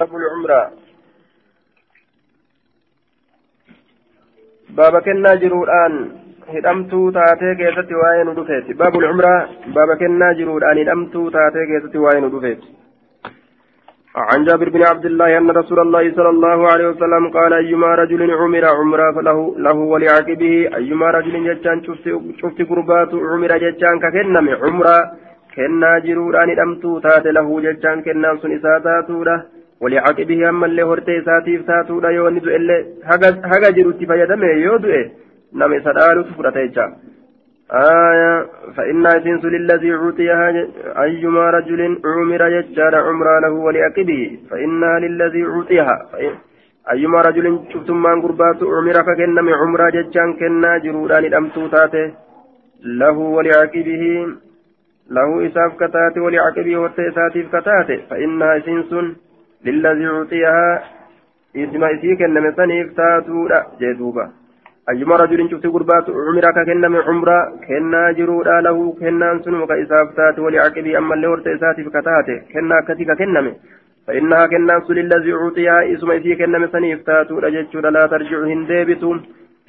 باب العمرة؟ بابا كنا جرودان hidhamtuu taatee keessatti waa'ee nu dhufeeti baabul cumraa baaba kennaa jiruudhaan hidhamtuu taatee keessatti waa'ee nu dhufeeti عن جابر بن عبد الله أن رسول الله صلى الله عليه وسلم قال أيما رجل عمر عمرة فله له ولعقبه أيما رجل جتان شفت قربات عمر جتان ككنم عمرة. كنا جروران أمتو تات له جتان كنا سن إساتاتولا ولعقبه أما اللي هرتي ساتيف تاتولا يوند إلا هجا جروتي فيدمه يودئ نم سدالت فرتيجا آية. فإن إسنس للذي عطيها أيما رجل عمر يجار عمرا له ولأكبه فإنها للذي عطيها أيما رجل شفتم من قربات عمر فكنم عمرا ججان كنا جرودان الأمتو تاته له ولعقبه له إساف كتاته ولعقبه وتيساتيف كتاته فإنها إسنس للذي عطيها اسم إسي كنم سنيف تاتو جدوبا أيما رجل شفت قربات عمرك كنم عمرة كنا جرودا له كنا سنو كإسافتات ولعقبي. أما اللي ورت إساتي فكتاته كنا كتك كنم فإنها كنا سل الذي أعطيها اسم إسي كنم سنيفتات رجت لا ترجع هنديبت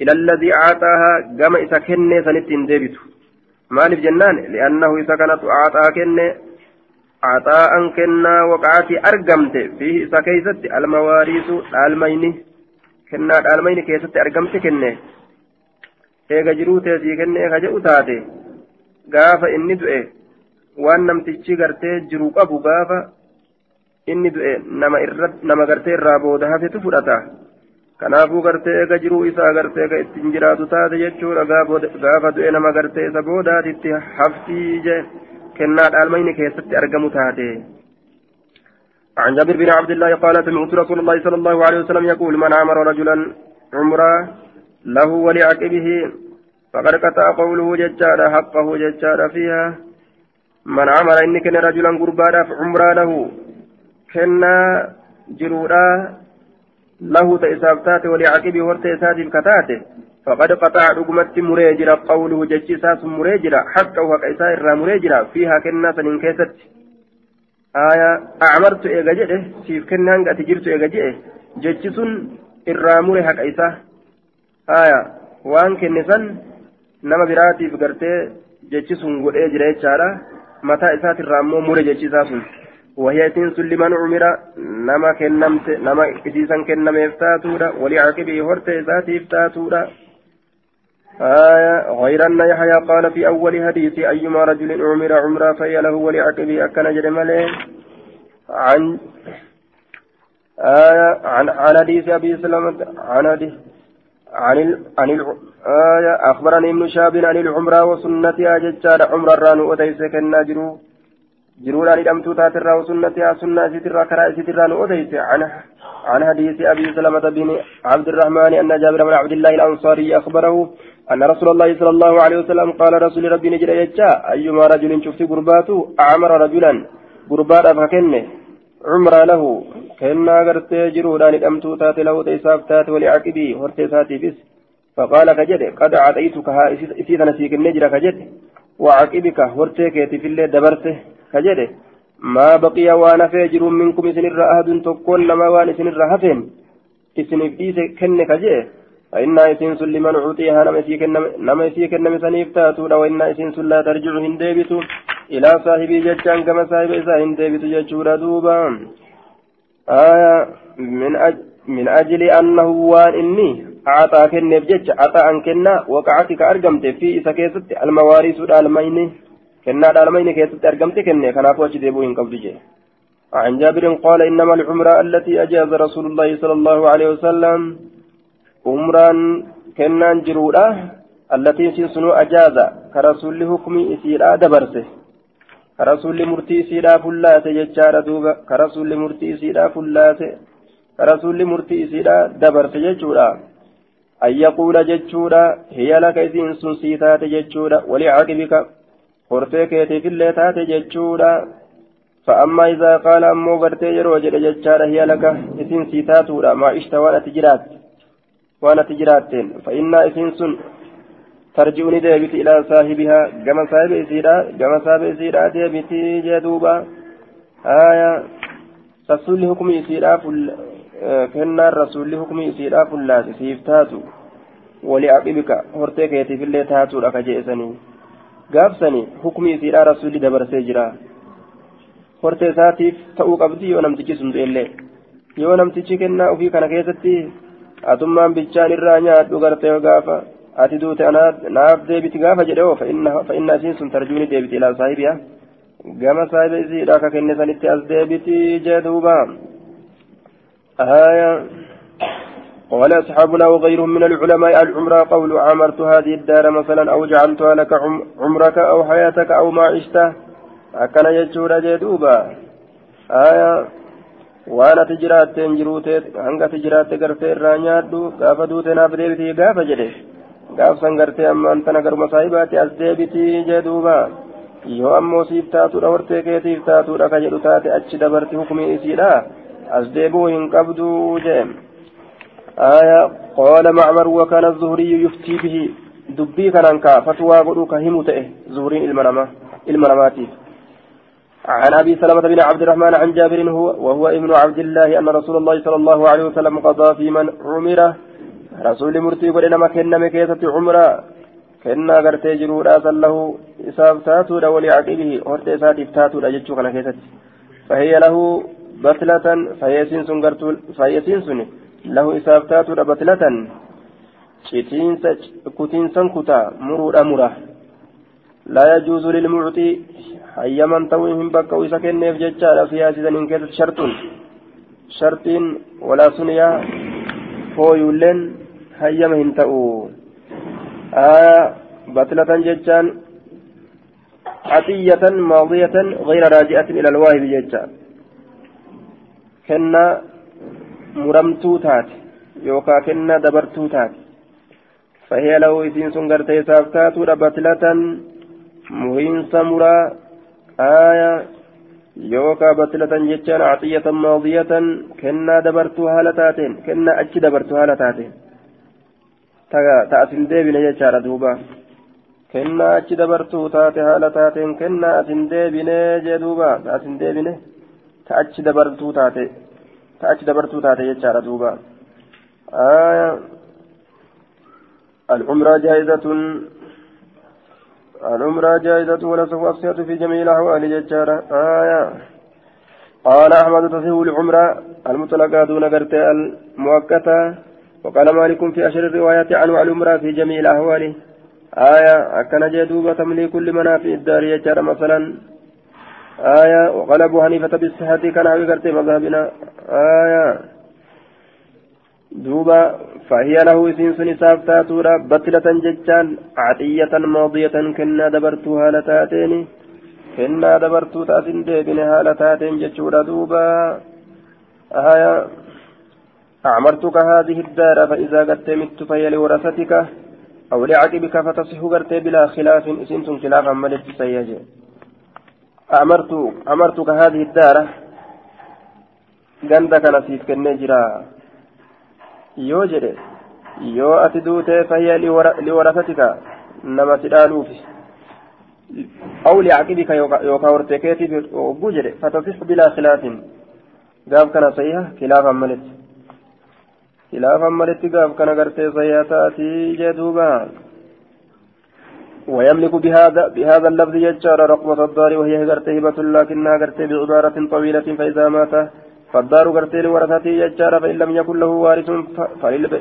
إلى الذي أعطاها قام إسا كنة سنت هنديبت مالف جنان لأنه إسا كانت أعطاها كنة axaa'an kennaa waqaatii argamte fiihi isa keessatti almawaariisu dhaalmayni kennaa dhaalmayni keessatti argamte kenne. Eega jiruu sii kennee ka jedhu taate. Gaafa inni du'e waan namtichi gartee jiru qabu gaafa inni du'e nama gartee irraa booda hafetu fudhata. Kanaafuu gartee eega jiruu isaa gartee ka ittiin jiraatu taate jechuudha. Gaafa du'e nama gartee isa boodaatitti haftii jee. Kennaa dhaalmayni keessatti argamu taate. عن جابر بن عبد الله قال سمعت رسول الله صلى الله عليه وسلم يقول من آمر رجلا عمرة له ولعقبه فقد قطع قوله ججارا حقه ججارا فيها من عمل إن كان رجلا قربانا عمره له كنا جرودا له تإسابتات ولعقبه ورتيسات كتاته فقد قطع رقمت مريجرا قوله ججساس مريجرا حقه حق إسائر مريجرا فيها كنا سنين كيست jirtu eega jedhe jechi sun irraa mure haqa isaa aya waan kenne san nama biraatiif gartee jechi sun godhee jira jechaadha mataa isaatirraa ammoo mure jechi isaa sun وهي تنس لمن عمر نما كنمت نما إسيسا كنم يفتاتودا ولعقبه هرت ذاتي يفتاتودا آية غير أن يحيى قال في أول حديث أيما رجل عمر عمرا فهي له ولعقبه أكن جرمله عن آية عن عن حديث أبي سلمة عن حديث عن ال... عن ال... آية أخبرني ابن شاب عن العمرة وسنتها ججار عمر الرانو أتيس كنا جرو جرو لاني دمتو تاترا وسنتها سنة سترا كرا سترا أتيس عن عن حديث أبي سلمة بن عبد الرحمن أن جابر بن عبد الله الأنصاري أخبره أن رسول الله صلى الله عليه وسلم قال رسول ربي نجد يجا أيما رجل شفت قرباته أعمر رجلا قربات فكنه عمر له كنا غرتي جرودان الأمتو تات له تيساف تات ولعقبي هرتي ساتي بس فقال كجد قد عطيتك ها إسيد نسيك النجرة كجد. وعقبك هرتي كيتي في الليل دبرته كجد. ما بقي وأنا فيجر منكم إسن الرأهد تكون لما وان إسن الرهفين إسن إبديس كن كجد فإن إسن لمن عطيها نما يسيك النمي سنيف تاتون وإن إسن لا ترجع هنديبت إلى صاحبي جتان كما صاحب إسا هنديبت جتشورا دوبا. آية من أجل من أجل أنه وان إني أعطى كنف جتش أعطى أن كنا وقعتك أرقمت في إسا كيست المواريث الألمين كنا الألمين كيست أرقمت كنا كنا فوش ديبوين قبل جي. عن جابر قال إنما العمرة التي أجاز رسول الله صلى الله عليه وسلم. عمران كنان جرودة التي سنو أجاز كرسول حكم إسيرا دبرسه كرسول مرتي إسيرا فلات ججار دوبا كرسول مرتي إسيرا فلات كرسول مرتي إسيرا دبرسه ججورا أن يقول ججورا هي لك إذن سنسيتات ججورا ولعاقبك hortee keetiif illee taate jechuudha fa'amma isaa qaala ammoo gartee yeroo jedhe jechaadha hiya laka isin sii taatuudha maa ishta waan ati jiraatteen fa'innaa isiin sun tarji'u ni deebiti ilaa saahibihaa gama saahiba isiidha gama saahiba isiidha deebiti jee duuba. Haaya rasuulli hukumii isiidhaaf kennaan rasuulli hukumii isiidhaaf fullaate siif taatu. Wali aqibika hortee keetiifillee taatuudha ka je'esanii. Gaafsanii hukumii isiidhaa rasuulli dabarsee jira. Hortee isaatiif ta'uu qabdi yoo namtichi sun du'ellee yoo namtichi kennaa ofii kana keessatti atummaan bichaan irraa nyaadhu gartee gaafa ati duute naaf deebiti gaafa jedhe oo fa'inna isiin sun tarjuuni deebiti ilaa saahibiyaa gama saahiba isiidha ka kenne sanitti as deebiti jee duuba قال أصحابنا وغيرهم من العلماء العمرة قول عمرت هذه الدار مثلا أو جعلتها لك عمرك أو حياتك أو معيشتك أكن يجور جدوبا آية وانا تجرات تنجروت هنگا تجرات غرتي رانيادو غافا دوتنا بديبتي غافا جدي غاف سنغرتي أما أنت نغر مصايباتي أزديبتي جدوبا yoo ammoo siif taatuudha hortee keetiif taatuudha ka jedhu taate achi dabarti hukumii isiidha as deebuu hin qabdu jee آية قال معمر وكان الزهري يفتي به دبي كان فتوى قلوك كهيم تئه زهرين المنامة المناماتي عن أبي سلمة بن عبد الرحمن عن جابر هو وهو ابن عبد الله أن رسول الله صلى الله عليه وسلم قضى في من عمرة. رسول مرتي قد إنما كن مكيسة عمرة. كنا غرتي جرورا له. اساف تاتو ولعقبه هرت اساتف تاتو اجتشو كان فهي له بتلة فيسين سن فيسين سن له إساف تاتو بطلة. كتينسا كتا. مرود مرة لا يجوز للمعطي بك ويسكن نيف ججال في هذه إن كانت شرط شرط ولا سنيا فويولن حيما هنتأو آه بطلة ججان عطية ماضية غير راجعة إلى الواهب ججان كنا muramtuu taate yookaan kennaa dabartuu taate. Fahee lahu isiin sun gartee isaaf taatuudha batilatan muhiinsa muraa aayaa yookaan batilatan jechaan axiyatan maadiyatan kennaa dabartuu haala taateen kennaa achi dabartuu haala taateen ta'asin deebine jechaadha duuba kennaa achi dabartuu taate haala taateen kennaa asin deebine jee duuba ta'asin deebine ta achi dabartuu taate. تأتي دبرتو تاتي يجار دوبا آية العمرة جائزة العمرة جائزة ونسخ أصيحة في جميع الأحوال يجار آية. قال أحمد تصيح العمرة المطلقة دون قرت المؤقتة وقال مالك في أشر الروايات عنه العمرة في جميع الأحوال. آية. أكن جدوبة تمليك لمنافع الدار يجار مثلا. آية. وقال أبو حنيفة بالصحة كان أبي كرتي مذهبنا. آية. دوبا فهي له سين سن سافتاتورا بطلة ججان عطية ماضية كنا دبرتها لتاتين كنا دبرتو تاتين ديبن هالتاتين ججورا دوبا آية أعمرتك هذه الدار فإذا قد مت فهي لورثتك أو لعقبك فتصح قرتي بلا خلاف إسنتم خلافا ملت سيجي أمرت أمرتك هذه الدار ganda kana siif yoo jedhe yoo ati duutee fayya liwarasatika nama si dhaaluufi aw liacqibika yookaa hortee keetiif ogguu jedhe fatasix bilaa khilaafin gaaf kana sayiha khilaafan maletti khilaafan maletti gaaf kana gartee sayiha taatii jee duubaa ويملك بهذا بهذا اللفظ يجار رقبة الدار وهي غرتي هبة لكنها غرتي بعبارة طويلة فإذا مات فالدار غرتي لورثته يجار فإن لم يكن له وارث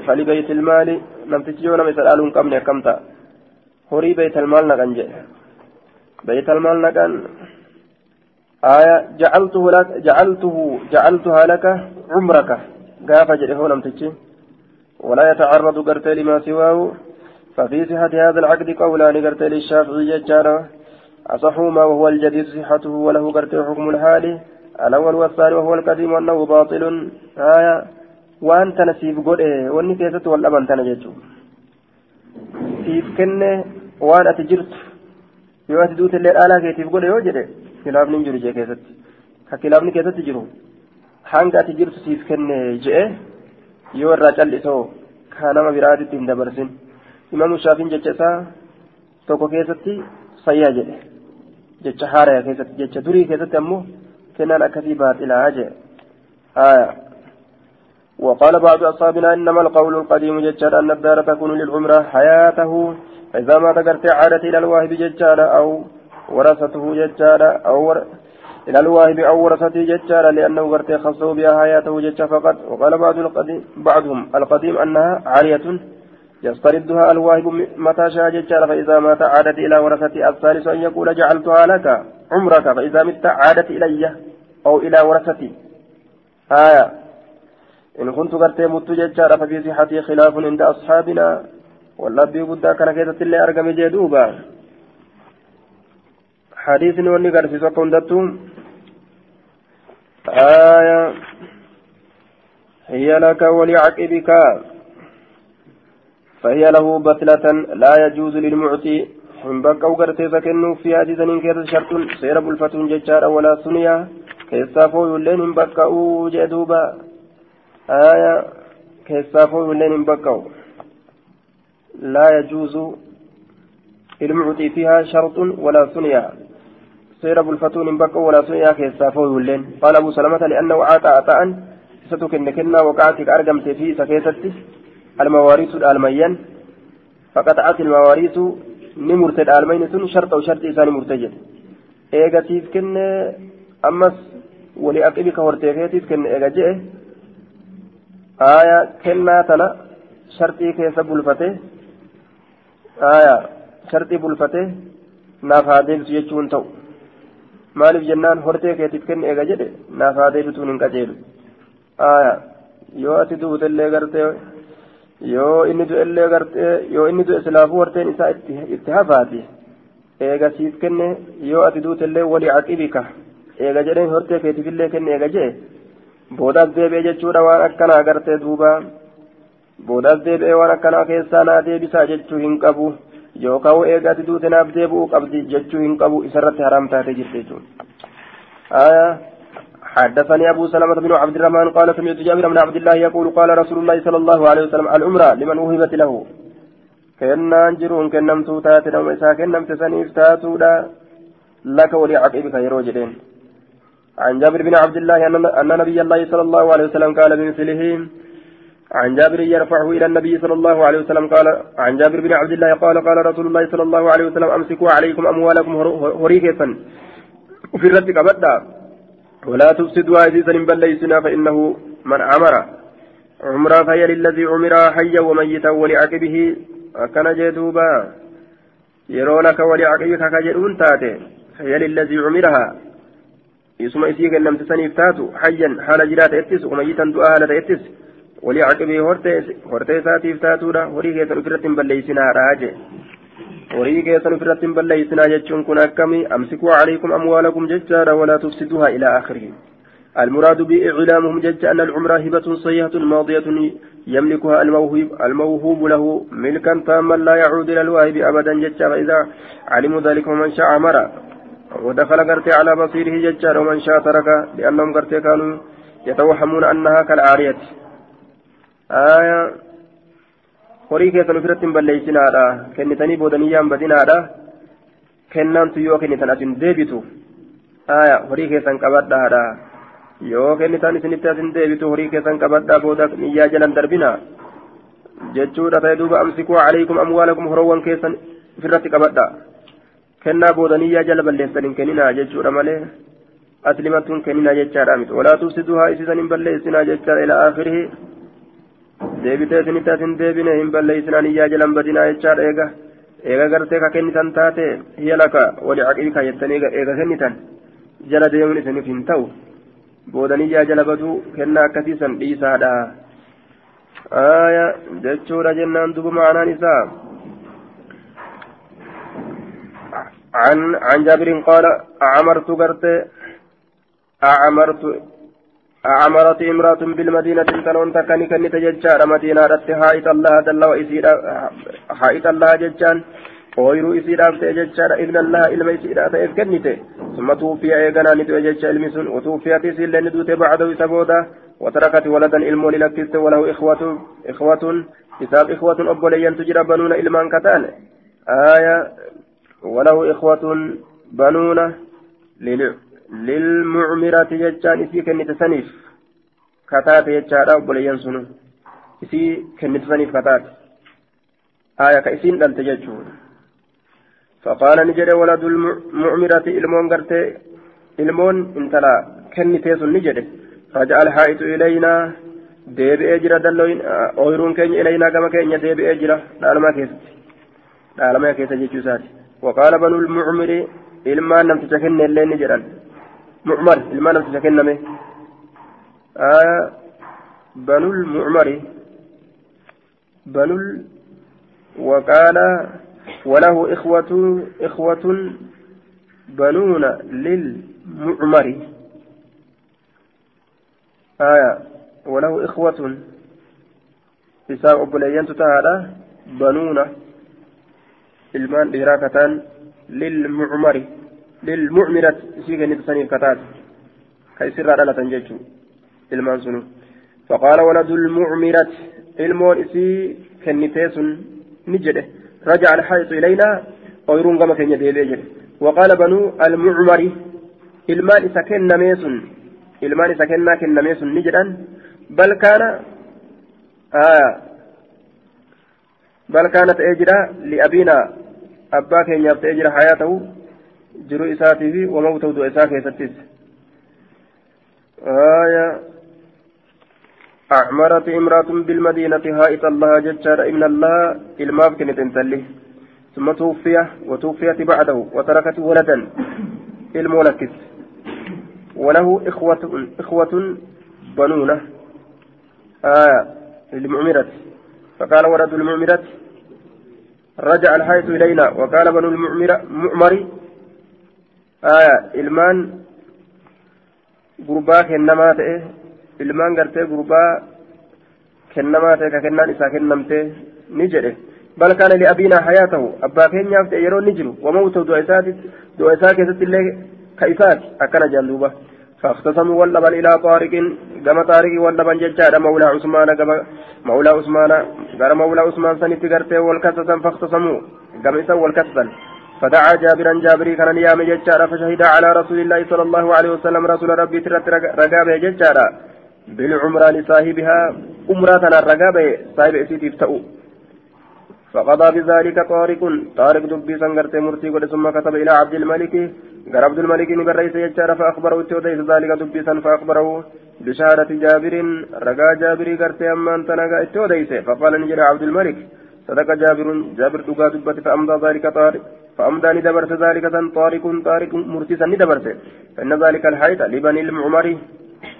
فلبيت المال. لم تجيون مثل آل كم كمتا هوري بيت المال نقن بيت المال نقن آية جعلته لك جعلته جعلتها لك عمرك. قاف جريه لم تجي ولا يتعرض غرتي لما سواه. ففي صحة هذا العقد قولان قرت للشافعي جارة أصحهما وهو الجديد صحته وله قرت حكم الحال. الأول والثاني وهو القديم وأنه باطل آية وأنت نسيب قل إيه وأني كيست والأمن تنججو siif kenne waan ati jirtu yoo ati duute illee dhaalaa keetiif godhe yoo jedhe kilaafni hin jiru jee keessatti ka kilaafni keessatti jiru hanga ati jirtu siif kenne je'e yoo irraa cal'isoo ka nama biraatitti hin dabarsin imaamu shaafiin jecha isaa tokko keessatti fayyaa jedhe jecha haaraya keessatti jecha durii keessatti ammoo kennaan akkasii baaxilaa jedhe آية. وقال بعض أصحابنا إنما القول القديم ججال أن الدار تكون للعمرة حياته. فإذا ما ذكرت عادت إلى الواهب ججال أو ورثته ججال أو ور... إلى الواهب أو ورثته ججال لأنه غرت خصه بها حياته ججال فقط. وقال بعض القديم بعضهم القديم أنها عارية يستردها الواهب متى شاء ججال فإذا مات عادت إلى ورثته الثالث أن يقول جعلتها لك عمرك فإذا مت عادت إلي. أو إلى ورثتي. آية. إن كنت قرتي مت ججال ففي صحتي خلاف عند أصحابنا. واللبي قد كان كيست اللي أرقم جدوبا. حديث وني قرسي سكون دتم آية. هي لك ولعقبك. فهي له بتلة لا يجوز للمعطي. hin bakka ugarteessa kennuuf fi hadiisaniin keessa shartuun seera bulfatuun jechaadha walaa suniyaa keessaa fooyyulleen hin bakka'uu jee duuba keessaa fooyyulleen hin bakka'u laa yajuuzu ilmuutii fiihaa shartuun walaa suniyaa seera bulfatuun hin bakka'u walaa suniyaa keessaa fooyyulleen qaala abu salamata li'annahu caaxaa ta'an isatu kenne kennaa waqaati ka argamte fi isa keessatti almawaariisuudha almayyan faqaxa'at ilmawaariisu ni murte dhaalmayni sun sharxa sharxi isaa eega je'e aya kennaa tana sharxii keessa bulfate aya sharxii bulfate naaf haa deebisu jechuun ta'u maaliif jennaan hortee keetiif kenne eega jedhe naaf haa deebituun hin qajeelu aya yoo inni du'ellee gartee yoo inni du'e silaafuu horteen isaa itti hafaati eega siif kenne yoo ati duutellee walii caqibika eega jedheen hortee keetiifillee kenne eega jee boodaas deebi'e jechuudha waan akkanaa gartee duuba boodaas deebi'ee waan akkanaa keessaa naa deebisaa jechuu hin qabu yookaan eega ati duute naaf deebi'uu qabdi jechuu hin qabu isarratti haram taate jirte jechuudha. حدثني أبو سلمة بن عبد الرحمن قال سمعت جابر بن عبد الله يقول قال رسول الله صلى الله عليه وسلم العمرة لمن وهبت له كنان جرون كنمت تات نوم إسا كنمت سنيف تاتودا لك ولعقبك يروجدين عن جابر بن عبد الله أن نبي الله صلى الله عليه وسلم قال بمثله عن جابر يرفعه إلى النبي صلى الله عليه وسلم قال عن جابر بن عبد الله قال قال رسول الله صلى الله عليه وسلم أمسكوا عليكم أموالكم هريكة وفي الرد قبدا ولا تفسدوا عزيزا بل ليسنا فإنه من أمر. عمرا فهي للذي عمر حيا وميتا ولعقبه أكن جدوبا. يرونك ولعقبك كجدون تاتي فهي للذي عمرها. يسمى إسيك لم تسنيف تاتو حيا حال جرات إتس وميتا دعاء إتس. ولعقبه هرتي ساتيف تاتو وريك تنفرة بل ليسنا راجع. horii keessan ofirratti hin balleeysinaa jechuun kun akkami amsikuu calaykum amwaalakum jechaadha walaa tufsiduuha ilaa akhirihi المراد بإعلامهم جج أن العمرة هبة صيحة ماضية يملكها الموهوب, الموهوب له ملكا تاما لا يعود إلى الواهب أبدا جج فإذا علموا ذلك ومن شاء أمر ودخل قرتي على بصيره جج ومن شاء ترك لأنهم قرتي كانوا يتوهمون أنها كالعارية آية horii keessan ofirratti hin balleeysinaadha kennitanii boodanii yaanbatinaadha kennaantu yoo kennitan asin deebitu aya horii keessan qabadhaadha yoo kennitan isinitti asin deebitu horii keessan qabadhaa booda niyyaa jalan darbina jechuudha ta'e duuba amsikuu calaykum amwaalakum horoowwan keessan ofirratti qabadha jala balleessan hin kennina jechuudha malee aslimattuun kennina jechaadha miti walaa tufsiduhaa isisan hin balleessinaa jechaadha ilaa aakhirihi deebitee isinitti asin deebine hin balleeysinaan iyyaa jalan badinaa jechaadha eega eega gartee ka kennitan taate hiya laka wali caqibika jettanii eega kennitan jala deemuun isiniif hin ta'u boodan iyyaa jala baduu kennaa akkasiisan dhiisaadha aya jechuudha jennaan duba ma'anaan isaa عن عن جابر قال أعمرت قرت أعمرت أعمرت امرأة بالمدينة تنون تكني كني تججار مدينة رت حائط الله دل وإسيرا حائط الله ججان ooyiruu isii dhaaftee jechaadha ilmi allah ilma isiidhaa ta'eef kennite summa tuuffiya eeganaa ni du'e jecha ilmi sun utuuffiyati isiillee ni duute bacdahu isa booda watarakati waladan ilmoo ni lakkiste walahu ikhwatun isaaf ikhwatun walahu ikhwatun banuuna للمعمرة جتان إسي كنت سنيف kataate jechaadha obboleeyyan sunu isii kennitisaniif kataate aya ka isiin dhalte jechuudha فقال نجد ولد المعمرة إلمون قرتي إلمون انتلا كنتي سن نجد رجع الحائط إلينا deebi'ee jira dalloin ooyiruun keenya ilaynaa gama keenya deebi'ee jira dhaalamaa keessatti dhaalamaa keessa jechuu isaati waqaala banul mucmiri ilmaan namticha kenne illee ni jedhan mucmar ilmaan namticha kenname banul mucmari banul waqaala وله إخوة إخوة بنون للمعمر آية وله إخوة إساء أبليان تتهادا بنون ilmaan dhiiraa kataan lilmucmari lilmucmirat isii kennite saniif kataat ka isirraa dhalatan jechuu ilmaan sunu faqaala waladu lmucmirat ilmoon isii kennitee sun ni jedhe rajaca alxaayitu ilaynaa oyruun gama keenya deebi'e jedhe waqaala banuu almucmari ilmaan isa kennamee sun ilmaan isa kennaa kennamee sun ni jedhan bal kaana bal kaana ta'ee jira li'abiinaa abbaa keenyaaf ta'ee jira hayaa ta'u jiru isaatii fi wama keessattis. أعمرت امرأة بالمدينة هائط الله ججار إن الله الماف كانت انتلي ثم توفي وتوفيت بعده وتركت ولدا المولكس وله إخوة إخوة بنونة آية للمعمرة فقال ولد المعمرة رجع الحيث إلينا وقال بنو المعمر آية إلمان gurbaa kennamaa ta'e ka kennaan isaa kennamtee ni jedhe bal kaana liabiinaa hayaa ta'u abbaa keenyaaf ta'e yeroo ni jiru wamawta du'a isaa keessatti illee ka isaati akkana jaalluuba فاختصموا واللبن إلى طارق كما طارق واللبن ججاد مولى عثمان مولى عثمان قال مولى عثمان سنتي قرتي والكسسا فاختصموا كما إسا والكسسا فدعا جابرا جابري كان نيام ججاد فشهد على رسول الله صلى الله عليه وسلم رسول ربي ترت رقابة ججاد بالعمرة لصاحبها أمرة الرقابة صاحب إسيتي فتأو فقضى بذلك طارق. طارق دبي سنغرت مرتي ثم كتب إلى عبد الملك. قال عبد الملك نبريس يجار فأخبره التوديس ذلك دبي سن فأخبره بشهادة جابر. رقا جابر قرت أما أنت نقا التوديس فقال نجر عبد الملك. صدق جابر. جابر دقا دبت فأمضى ذلك طارق. فأمضى ندبرت ذلك سن طارق. طارق مرتي سن ندبرت. فإن ذلك الحيط لبني المعمر.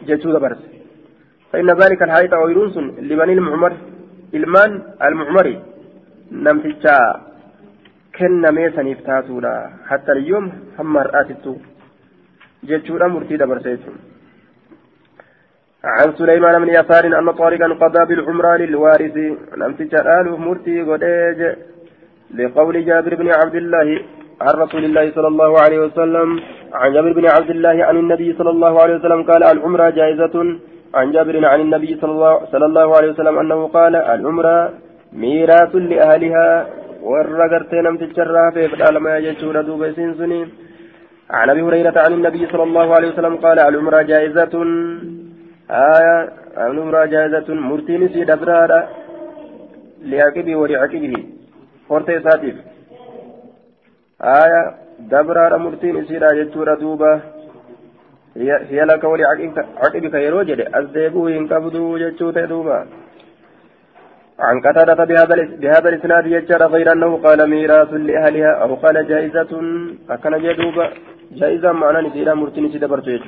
جتشو دبرت. فإن ذلك الحيط ويرونس لبني المعمر. ilmaan almucmari namticha kennamee saniif taatuudha hatta yoom hamma har'aatittu jechuudha murtii dabarse jechuudha. عن سليمان بن يسار أن طارقا قضى بالعمرة للوارث لم تجعل مرتي قديج لقول جابر بن عبد الله عن رسول الله صلى الله عليه وسلم عن جابر بن عبد الله عن النبي صلى الله عليه وسلم قال العمرة جائزة عن جابر عن النبي صلى الله, صلى الله عليه وسلم أنه قال العمرة ميراث لأهلها والرقرت نمت الشرها في فدال ما يجتون دوب سنسني عن أبي هريرة عن النبي صلى الله عليه وسلم قال العمرة جائزة آية العمرة جائزة مرتين سي دبرارة لعقبه ولعقبه فرتي ساتف آية دبرارة مرتين سي راجتون دوبة هي لك ولعقبك يروجد أزديبه إن كبدو جتشوت دوبا عن قتادة بهذا بهذا الإسناد يجر غير أنه قال ميراث لأهلها أو قال جائزة أكن جدوبا جائزة معنى نسيرا مرتين سيدبرت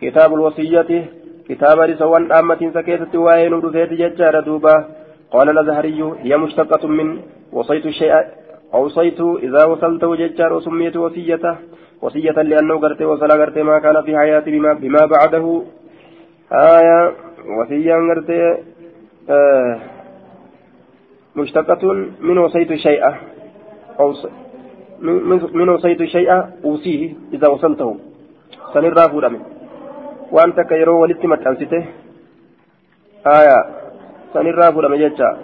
كتاب الوصية كتاب رسوان أمة سكيتة وين ودفيت يجر دوبا. قال الأزهري هي مشتقة من وصيت الشيء أوصيت إذا وصلته ججار وسميت وصيته وصية لأنه قرت وصل قرت ما كان في حياتي بما, بما بعده. آية وصية قرت آه مشتقة من وصيت شيئا أو من وصيت شيئا أوصيه إذا وصلته. سنرى فورمي وأنت كيرو ولدت متأنسته آية. سنرى فورمي جتا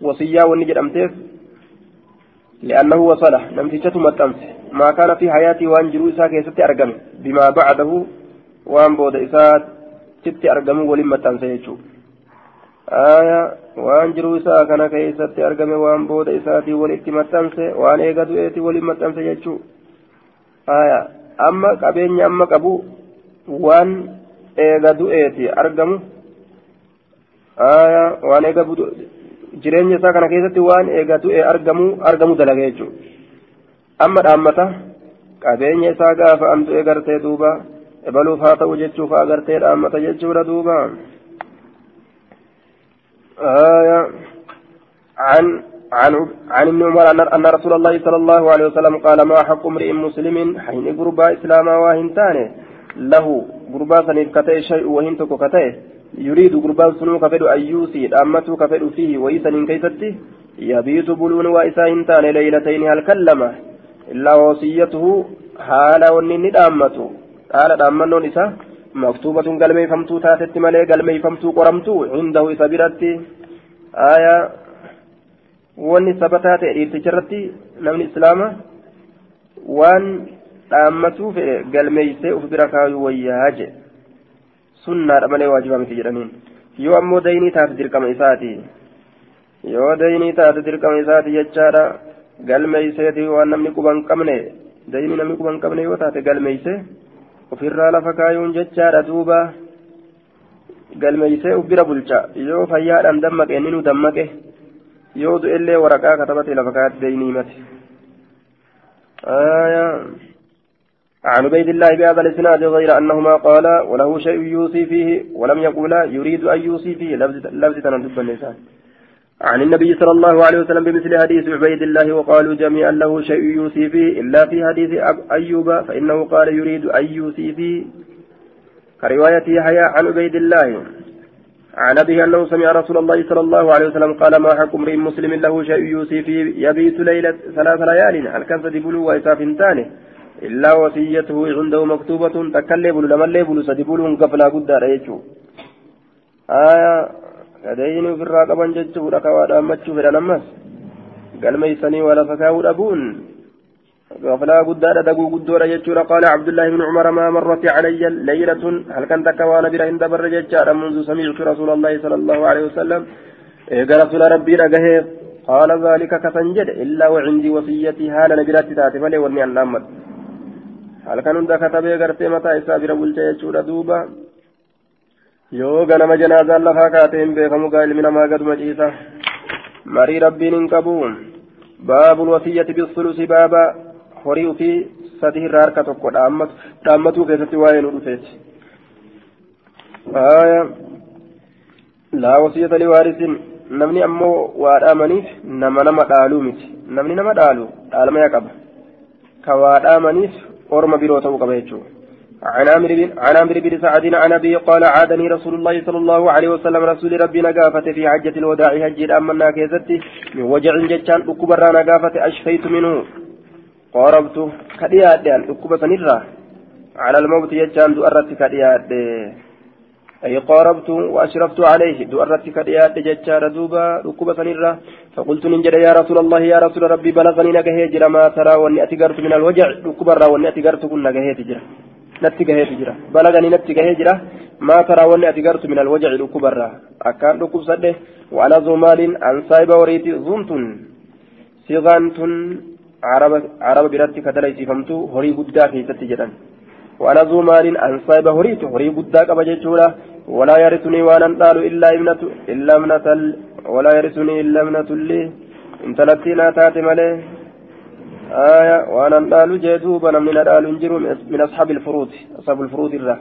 وصية ونجد أمتيف لأنه وصلة. لم تجته متأنس ما كان في حياتي وأن جلوسها كيستي أرقم بما بعده. وأن بود إسات sitti argamu waliin maxxansa jechuudha waan jiruu isaa kana keessatti argame waan booda isaatii walitti maxxanse waan eega du'eetii waliin maxxanse jechuudha amma qabeenya amma qabu waan eega du'eeti argamu waan eega jireenya isaa kana keessatti waan eega du'e argamu argamu dalaga jechuudha amma dhaammata qabeenya isaa gaafa an du'e gartee duuba ebaluuf haa ta'u jechuuf agartee dhaammata jechuudha duuba آية عن عن عن ابن عمر أن رسول الله صلى الله عليه وسلم قال ما حق امرئ مسلم حين قربا إسلاما واهنتانه له قربا سنيف كتئ شيء وهنتك كتئ. يريد قربان سنو كفد أيوسي أمته كفد فيه ويسن كيستي يبيت بلون وإسا هنتان ليلتين هل كلمه إلا وصيته حال ونن دامته حال دامنون إسا maktuubatun galmeeffamtuu taatetti malee galmeeffamtuu qoramtu hundahu isa biratti. Aayaa wanni sabataa ta'e dhiirticharratti namni islaama waan dhaammatuu fe'e galmeeysee uf bira kaayuu wayyaa jedhe sunnaadha malee waajiba miti jedhaniin. Yoo ammoo daynii taate dirqama isaati. Yoo daynii taate dirqama isaati jechaadha galmeeyseeti waan namni quba hin qabne daynii namni quba qabne yoo taate galmeeyse ofirraa lafa kaayuun jechaadha duuba galmeeysee uf bira bulcha yoo fayyaadhaan dammaqe inni nu dammaqe yoo du'ellee waraqaa katabate lafa kaayatti daynii mate عن عبيد الله بهذا الاسناد غير انهما قالا وله شيء يوصي فيه ولم يقولا يريد ان يوصي فيه لفظ تندب النساء عن النبي صلى الله عليه وسلم بمثل حديث عبيد الله وقالوا جميعا له شيء يوصي فيه إلا في حديث أيوب فإنه قال يريد أن يوصي فيه. كرواية يحيى عن عبيد الله. عن أبيه أنه سمع رسول الله صلى الله عليه وسلم قال ما حق امرئ مسلم له شيء يوصي فيه؟ يبيت ليلة ثلاث ليال هل كان تدبلوا وإساف تاني إلا وصيته عنده مكتوبة تكلم لما الليبل سدبول قفلا قد رأيته. آية كدين في الراقبة ججه ركوا دامته في الأنمس قال ميسني ولا فكاو أبون غفلا قد دقوا قد رأيته قال عبد الله بن عمر ما مرت علي ليلة هل كنت كوانا برا عند بر منذ سمعت رسول الله صلى الله عليه وسلم إيه رسول ربي رقه قال ذلك كفنجد إلا وعندي وصيتي هالا نبرات تاتي فلي وني النامت halkan hunda katabee gartee mataa isaa bira bulcha jechuudha duuba. Yoo ganama janaazaan lafaa kaatee hin beekamu gaa ilmi namaa gaduma ciisa marii rabbiin hin qabu baabul wasiyyati bisulusi baaba horii ufii sadii irraa harka tokko dhaammatuu keessatti waa'ee nu dhufeeti laa wasiyyata liwaarisin namni ammoo waa dhaamaniif nama nama dhaaluu miti namni nama dhaalu dhaalmaya qaba ka waa dhaamaniif orma biroo ta'uu qaba jechuudha عن عامر بن عن عامر بن سعد عن أبي قال عادني رسول الله صلى الله عليه وسلم رسول ربي نقافة في حجة الوداع حج أمنا كيزتي من وجع جتان أكبر نقافة أشفيت منه. قاربت كديات أكبر سنرة على الموت جتان دؤرت كديات أي قاربت وأشرفت عليه. دؤرت كديات جتان دوبا أكبر سنرة فقلت ننجد يا رسول الله يا رسول ربي بلغني نجهي جرى ما ترى وأني أتقرت من الوجع. أكبر وأني أتقرت كن نجهي تجرى natti gahee jira balaganii natti gahee jira maa taraa wanni ati gartu min alwajaci dhukkubarraa akkaan dhukkubsadhe waana zumaaliin an saahiba wariiti zuumtun siqaan tun araba biratti kadalaysiifamtu horii guddaa keessatti jedhan waana zumaaliin an saahiba horiitu horii guddaa qaba jechuudha walaa yarisuni waanan dhaalu illaa ibnatu illaa ibnatal walaa yarisuni illaa ibnatulli intalattii naa taate malee آية وأنا جدوب أنا من نقال نجر من أصحاب الفروض أصحاب الفروض الرا.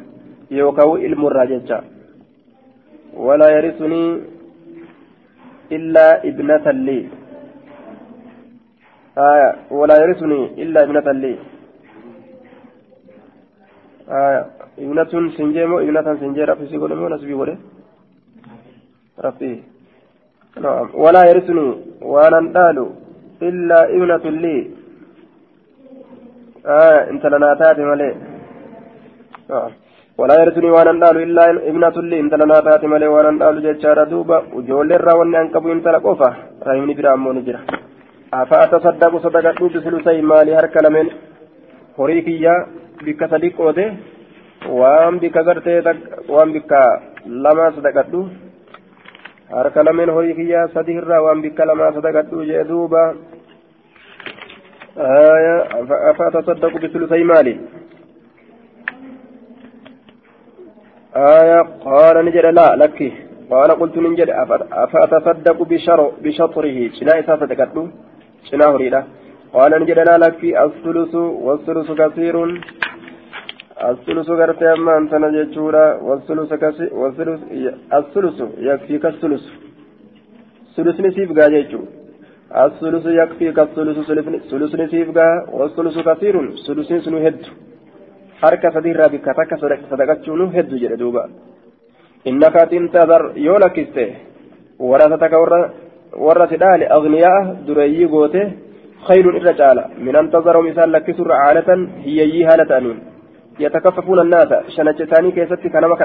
يوكاو علم الراججة ولا يرثني إلا ابنة لي. آية ولا يرثني إلا ابنة لي. آية ابنة سنجيمو ابنة سنجيرة في سيقول مو نسبي وله ربي نعم. ولا يرثني وأنا نقال إلا ابنة لي. انت لنا تاتي ملي. ولا يرثني وأنا ندال إلا ابنة لي. انت لنا تاتي ملي وأنا ندال جيتشارا دوبا وجول الرا وأنا انكبو انت لقوفا. رحمني برا امون جرا افاتصدق صدقة بثلثي مالي هرك لمن هوريكيا بك صديق اوده waan bikka gartee waan bikka lamaa sadaqadhu harka lameen horii kiyyaa sadi irraa waan bikka lamaa sadaqadhu jee duuba أفأتصدق بثلثي مالي. آية قال نجد لا لك. قال قلت نجد أفأتصدق بشر بشطره. شنا إساسة تكتلو شنا هريدا قال نجد لا لك. الثلث والثلث كثير. الثلث غرتي أما أنت نجتورا والثلث كثير والثلث الثلث يكفيك الثلث. ثلث نسيب قاجيتو الثلث يكفيك الثلث ثلث نسيب قا والثلث كثير ثلث سنو هد takka sadaqachuun hedduu jedhe duuba innaka tintadar yoo lakkiste warasataka warra si dhaale agniyaa dureeyyii goote khayrun irra caala min an tazarahum isaan lakkisurra caalatan hiyyeeyyii haala ta'aniin yatakaffafuuna annaasa shanacha isaanii keessatti kanama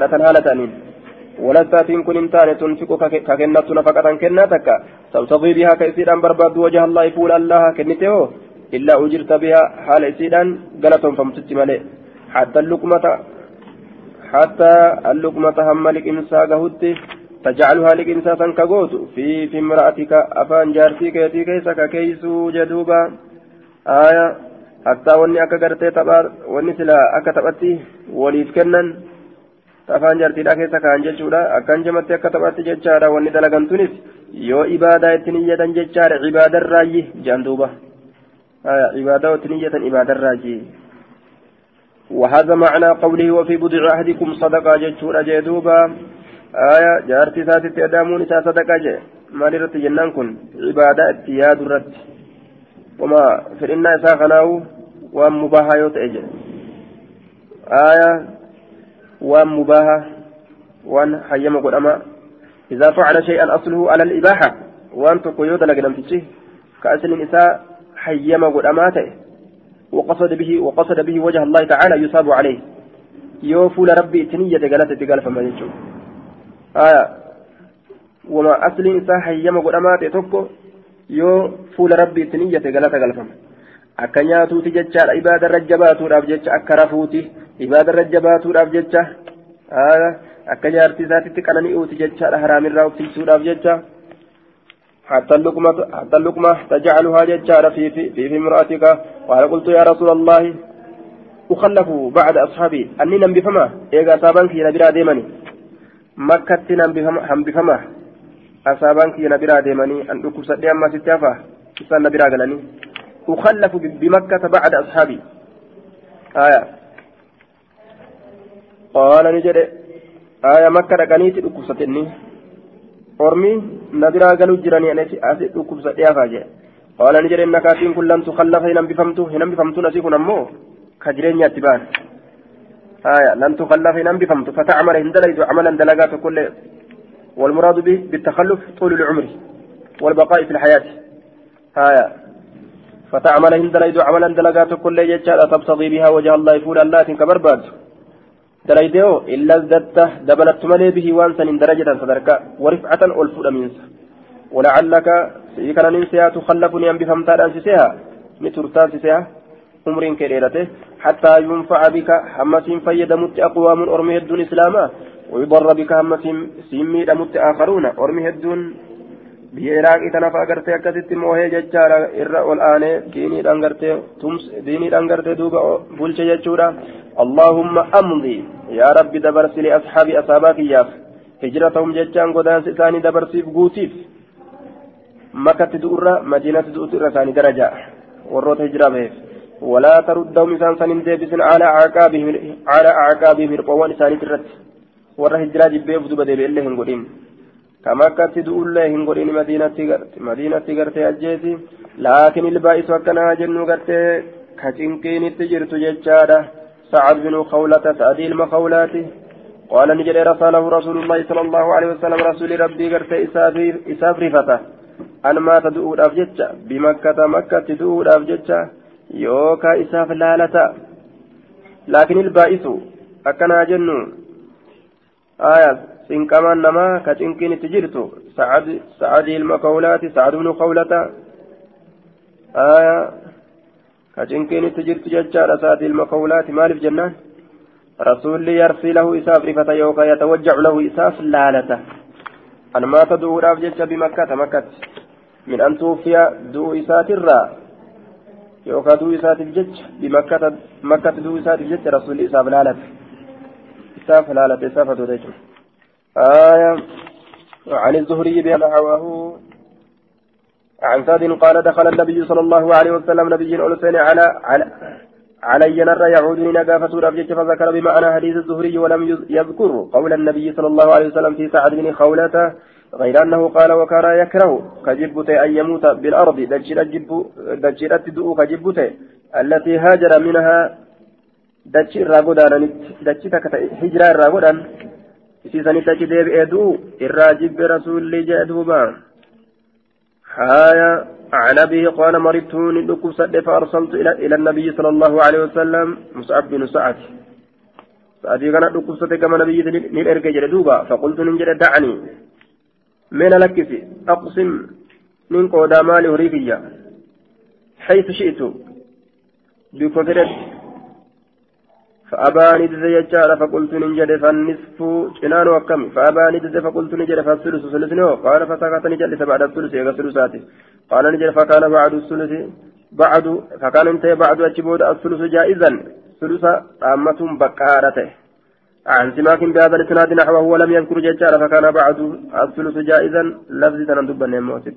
ولستاتين كن انتان تنفق ككنة نفقة كنة تكا تبتغي بها كيسيرا برباد وجه الله يقول الله كنته إلا أجرت بها حال إسيرا قلتهم فمتت ملئ حتى اللقمة حتى اللقمة هم لكنسا قهدت تجعلها لكنسا كقوت في في امرأتك أفان جارتي كيتي كيسا كيسو جدوبا آية حتى وني أكا قرتي تبار وني سلا أكا تبتي وليف كنن afaan jaartiidha keessa kaan jechuudha akkan jamatti akka taphaatti jechaadha wanni dalagantunis yoo ibaadaa ittiin iyyatan jechaadha ibaadarraayyi jaan duuba ibaadaa ittiin iyyatan ibaadarraayyi وهذا معنى قوله وفي بضع أحدكم صدقة جتشور جدوبا آية جارتي ساتت أدامون إسا صدقة جي مالي رت جنان عبادة اتياد رت وما في إنا إسا خناو يوتأجي آية وام مباها وان حيما قدما إذا فعل شيئا أصله على الإباحة وان تقيود لقنم تجيه كأسل إسا حيما قدما تأي وقصد به وقصد به وجه الله تعالى يصاب عليه يوفول ربي تنية قالت تقال فما يجو آية وما أصل إنسان حيما قدامات يتوكو yoo fuula rabbii itti niyyate galata galfama. Akka nyaatuuti jechaadha ibaada irra jabaatuudhaaf jecha akka rafuuti ibaada irra jabaatuudhaaf jecha akka jaartii isaatitti qanani'uuti jechaadha haraamirraa of tiisuudhaaf jecha حتى اللقمة حتى اللقمة تجعلها ججارة في في في, في امرأتك قال قلت يا رسول الله أخلف بعد أصحابي أني نم بفما إيجا سابانك ينبرا ديماني مكة نم بفما أصابانك ينبرا ديماني أن أكل سدي أما ستافا إسان نبرا أخلف بمكة بعد أصحابي آية قال نجد آية مكة na biraa galuu jiranii asi dhukkubsadhee hafaa jee. Qaala ni jedhe nakaatiin kun lam tukallafa hin hambifamtu hin hambifamtuun asii kun ammoo ka jireenyaatti ba'an آية لن تخلف إن بفهمت فتعمل إن دليت عملا دلقات كل والمراد به بالتخلف طول العمر والبقاء في الحياة آية فتعمل إن دليت عملا دلقات كل يجعل تبتغي بها وجه الله يفول الله كبرباد دليدو إلا ازددت دبلت ملي به وانسا درجة صدرك ورفعة ألفود منسا ولعلك سيكون ننسيها تخلفني أن بفهمتها أنسيها نترتان سيها عمر كريرته حتى ينفع بك همس فيدمت أقوام أرمي الدون إسلاما ويضر بك همس سيمي دمت آخرون أرمي الدون biyya iraaqii tanaaf agartee akkasitti moohee jechaadha irra ol aanee diiniidhaan gartee diiniidhaan gartee duuba bulche jechuudha allahumma amdi yaa rabbi dabarsi li ashaabi asaabaa kiyyaaf hijratahum jechaan godaansi isaanii dabarsiif guutiif makkatti du'urra madiinatti du'utu irra isaanii daraja warroota hijiraa baheef ولا تردهم إسان سنين ديبسن على أعقابهم على أعقابهم رقوان إسان ترت ورا هجرة جبه فدوبة ديبه اللي هنقولين كما كانت دولة هنقولين مدينة مدينة غرتي أجيتي لكن البائس وكنا جنو غرتي كتنكين تجرت ججارة سعد بن خولة سعدي المخولات قال نجد رساله رسول الله صلى الله عليه وسلم رسول ربي غرتي إساف رفته أن ما تدعو الأفجتة بمكة مكة تدعو الأفجتة يوكا إساف لالة لكن البائس أكنا جنو آية سنكمان نما كتنكين تجرتو سعد سعد المقولات سعد بن قولة آية كتنكين تجرت ججار سعد المقولات مالف جنان رسول يرسي له إساف رفة يوكا يتوجع له إساف لالته أن ما تدعو رافجة بمكة مكة من أن توفي دو إسات الرا يوكا دو إسات الجج بمكة مكة دو إسات الجج رسول إساف لالته إساف لالته إساف دوديته آية عن الزهري بأن حواه عن سعد قال دخل النبي صلى الله عليه وسلم نبي أولسين على على علي نرى يعودني نقافة ربجة فذكر بمعنى حديث الزهري ولم يذكر قول النبي صلى الله عليه وسلم في سعد بن خولة غير أنه قال وكان يكره كجبت أن يموت بالأرض. دجرت دؤو كجبت التي هاجر منها. دجر راغودان دجتك هجرة راغودان isiisanii achi deebi'ee du'u irraa jibbe rasuulli jee duuba. Haaya عن أبيه قال مرضت ندك سد فأرسلت إلى النبي صلى الله عليه وسلم مصعب بن سعد سعدي كان ندك سد كما نبي نرجع جلدوبا فقلت ننجل دعني من لكسي أقسم من قودا مالي هريكيا حيث شئت بكفرت فأباني دز يجار فقلت ننجد فالنصف جنان وكم فأباني دز فقلت نجد فالثلث ثلث قال فسكت نجد بعد الثلث يغسل ثلثاتي. قال نجد فكان بعد الثلث بعد فكان انتهى بعد أجبود الثلث جائزا. ثلث أمة بكارته عن سماك بهذا الإسناد نحوه ولم يذكر ججار فكان بعد الثلث جائزا. لفظ تندب النموسك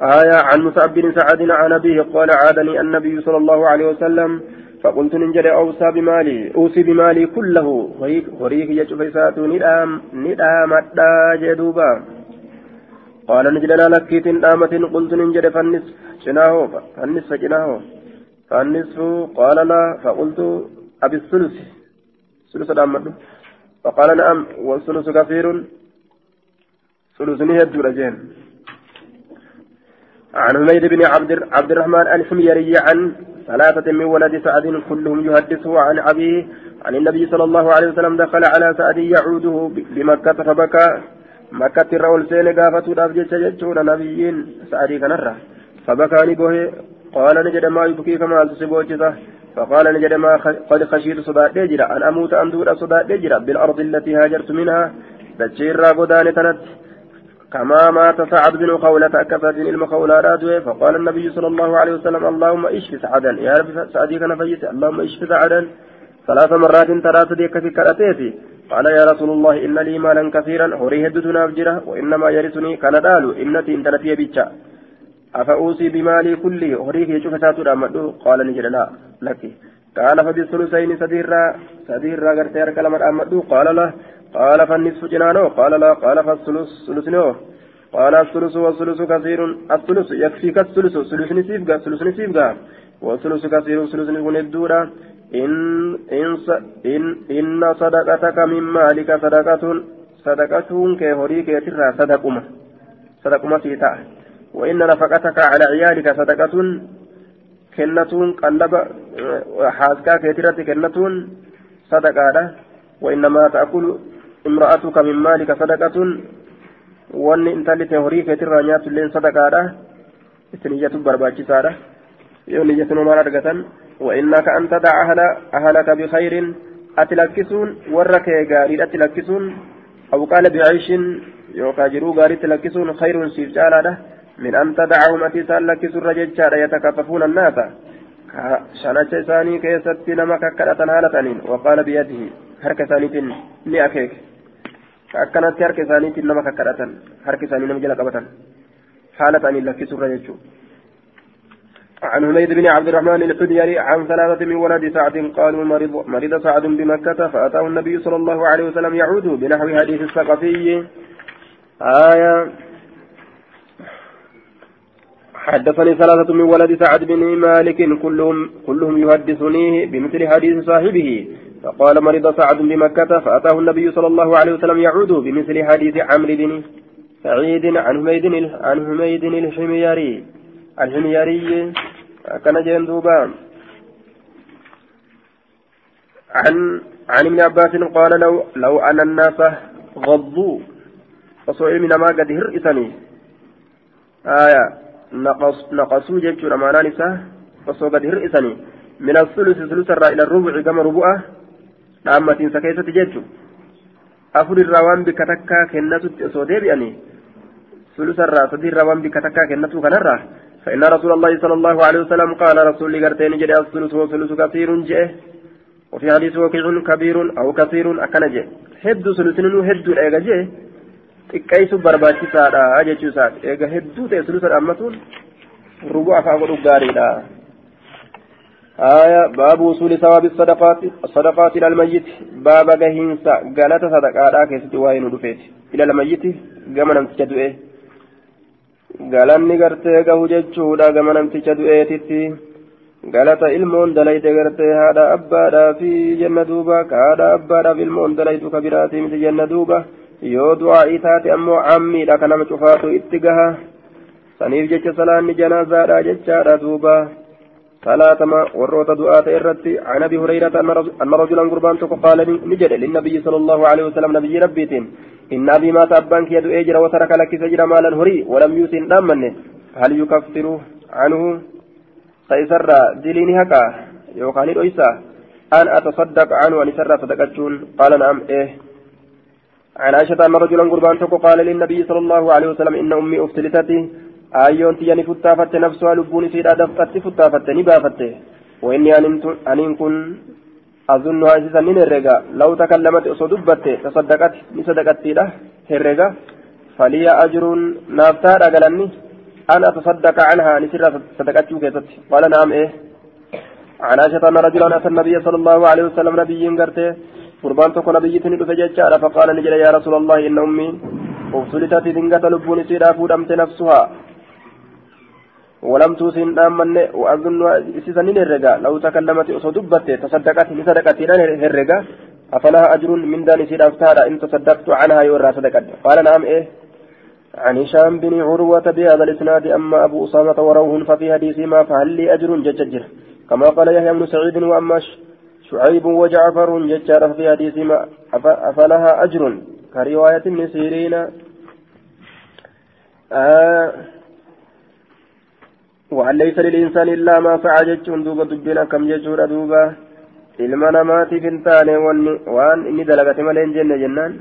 آية عن مصعب بن سعد عن أبيه قال عادني النبي صلى الله عليه وسلم فقلت ننجل أوصى بمالي أوصي بمالي كله. هريك يجب فيسات ندام ندام جدوبا قال نجل لا لكيت دامة قلت ننجل فالنصف. جناه فالنصف جناه فالنصف قال لا فقلت أبي الثلث. ثلث دامة فقال نعم والثلث كثير. ثلث نهد رجين. عن حميد بن عبد الرحمن الحميري عن ثلاثة من ولد سعد كلهم يحدثه عن أبيه عن النبي صلى الله عليه وسلم دخل على سعد يعوده بمكة فبكى. مكة الرول سين قافته الأبجد جتشون نبيين سعدي كنرة فبكى نبوه قال نجد ما يبكيك ما تصبوجته فقال نجد ما قد خشيت صداء دجرة. أن أموت أن دور صداء دجرة بالأرض التي هاجرت منها. دجير غدان تنت. كما مات سعد بن خولة أكفت المخولة رادوه فقال النبي صلى الله عليه وسلم اللهم اشف سعدا. يا رب سعدي كان اللهم اشف سعدا. ثلاث مرات ثلاث ديك في كرتيتي قال يا رسول الله إن لي مالا كثيرا هوري هدتنا بجرة وإنما يرثني كان دالو إنتي إن تلتي بيتشا. أفأوصي بمالي كله هوري يشوف ساتو قال نجد لا لك. قال فبالثلثين سديرا سديرا غرتي أركلم أمدو قال له قال فالنصف جنانه قال لا قال فالثلث ثلثنه قال الثلث والثلث كثير الثلث يكفيك الثلث ثلث نسيبك ثلث نسيبك والثلث كثير ثلث نكون الدورة. إن إن إن إن صدقتك من مالك صدقة صدقة كهوريك يترى صدقمة صدقمة سيتا وإن نفقتك على عيالك صدقة كنة قلب حاسكا كيترة كنة صدقة وإنما تأكل امرأتك من مالك صدقة wanni intalli ta'e horii keetirraa nyaattu illee sadaqaadha. Itti niyyatu barbaachisaadha. Yoo niyyatuma maal argatan? وإنك أن تدع أهل أهلك بخير أتلكسون ورك غاري أتلكسون أو قال بعيش يوكاجرو غاري تلكسون خير سيف جالاده من أن تدعهم أتيسان لكسون رجل يتكففون الناس. شانة ثاني كيست نما ككرة هالتانين وقال بيده حركة ثانية لأكيك. harka isaaniitiin nama kakkadhatan harka isaanii nama jala qabatan haala ta'anii lakkisuurra jechuudha. عن حميد بن عبد الرحمن الحديري عن ثلاثة من ولد سعد قالوا مرض, مرض سعد بمكة فأتاه النبي صلى الله عليه وسلم يعود بنحو حديث الثقفي. آية حدثني ثلاثة من ولد سعد بن مالك كلهم كلهم يحدثنيه بمثل حديث صاحبه. فقال مرض سعد بمكة فأتاه النبي صلى الله عليه وسلم يعود بمثل حديث عمرو بن سعيد عن حميد عن حميد الحميري. الحميري كان جندوبا عن عن ابن عباس قال لو لو أن الناس غضوا فصوع من ما قد هرئتني. آية. نقص نقصوا جيتشور أمانا نساء فصوع قد هرئتني من الثلث ثلث إلى الربع كما dhaammatiinsa keessatti jechu afur irraa waan bikka takkaa kennatutti osoo deebi'anii sulusarraa sadii irraa waan bikka takkaa kennatu kanarraa فإن رسول الله صلى الله عليه وسلم قال رسول قرتين جري الثلث وثلث كثير جئ. وفي حديث وكيع كبير أو كثير أكن جئ. هد ثلثين هد الأيغا جئ xiqqeessu barbaachisaadha jechuu isaati eega hedduu ta'e sulusa dhaammatuun rubuu afaan godhu gaariidha آية باب وصول ثواب الصدقات الصدقات إلى الميت باب جهينسا قالت صدقات كيست وين رفيت إلى الميت قام نمتجد إيه galanni gartee gahu jechuudha gama namticha du'eetitti galata ilmoon dalayte gartee haadha abbaadhaa fi jenna duuba ka haadha abbaadhaaf ilmoon dalaytu ka biraatii miti jenna duuba yoo du'aa'ii taate ammoo cammiidha ka nama cufaatu itti gaha. Saniif jecha salaanni janaazaadha jechaadha duuba. ثلاثة وروت دعاء الرد عن ابي هريره ان رجلا قربان قال نجد للنبي صلى الله عليه وسلم نبي ربيتين إن أبي مات أبانك يدعو إجر وترك لك سجر مالا هري ولم يوسن دامنه هل يكفر عنه سيسر دليني هكا يوقعني الأيسا أن أتصدق عنه أن يسر صدقتون قال نعم إيه عن عائشة أن رجلا قربان قال للنبي صلى الله عليه وسلم إن أمي أفتلتتي. ni futtaafatte nafsuhaa lubbuun isiidha dafqatti futtaafatte ni baafatte وإني أنين كن أظنها أساسا من الرجاء. لو تكلمت أصو دبت تصدقت نصدقت له الرجاء. فلي أجر نافتار أقلني. أنا أتصدق عنها نسر صدقت كيست قال نعم إيه. عن عائشة أن رجلا أتى النبي صلى الله عليه وسلم نبي قرته قربان تكون نبي تني فجأة فقال نجل يا رسول الله إن أمي أبسلتت دنجة لبون سيدا فودمت نفسها ولم توسن آمن وأظن سيسنين الرقا لو تكلمت أصدبت تصدقت لصدقت الرقا أفلها أجر من دان سيد أفتار إن تصدقت عنها يورا صدقت قال نعم إيه عن هشام بن عروة بهذا الإسناد أما أبو أسامة وروه ففي حديثهما فهل لي أجر جججر كما قال يحيى بن سعيد وأما شعيب وجعفر ججار في حديثهما أفلها أجر كرواية النسيرين آه وأن ليس للإنسان إلا ما سعى جتشون دوبا دبنا كم جتشورا دوبا namaatiif hin taane waan inni dalagate malee hin jenne jennaan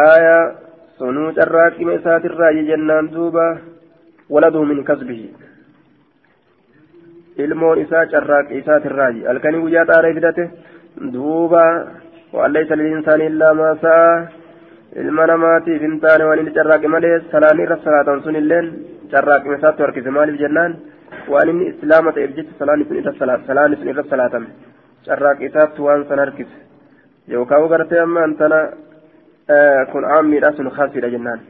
aayaa sunuu carraaqqima isaatirraayi jennaan duuba waladuhu min kasbihi ilmoon isaa carraaqqi isaatirraayi halkanii guyyaa xaaree fidate duuba waan laysa lilinsaani illaa maa sa'a ilma namaatiif hin taane waan inni carraaqqi malee salaan irra salaatan sun illeen carraaqime isaatti harkise maaliif jennaan waan inni islaama ta'eef jecha salaanni sun irra salaatame carraaqi isaatti waan san harkise yookaan gartee amma antana kun aammiidha sun khasiidha jennaan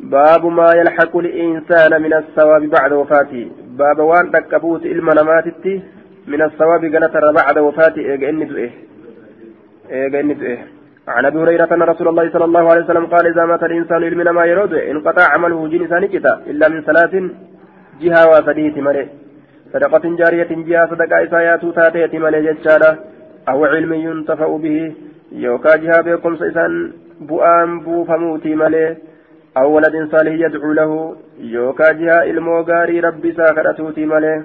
باب ما يلحق الإنسان من الثواب بعد وفاته. باب وان تكبوت إلما نماتتي من الثواب قالت بعد وفاته. إيجا إني دؤيه إيجا عن أبي هريرة أن رسول الله صلى الله عليه وسلم قال إذا مات الإنسان يلمن ما يرود انقطع عمله جن سانكتا إلا من ثلاث جهة وسديت ملئ صدقة جارية جهة صدقة إسايات تاتيت ملئ جتشارة أو علم ينتفع به. يوكا جهة بكم سيسان بؤام بوفموتي ملئ أو ولد صالح يدعو له يوكا جهة الموغاري ربي ساكرتوتي ملئ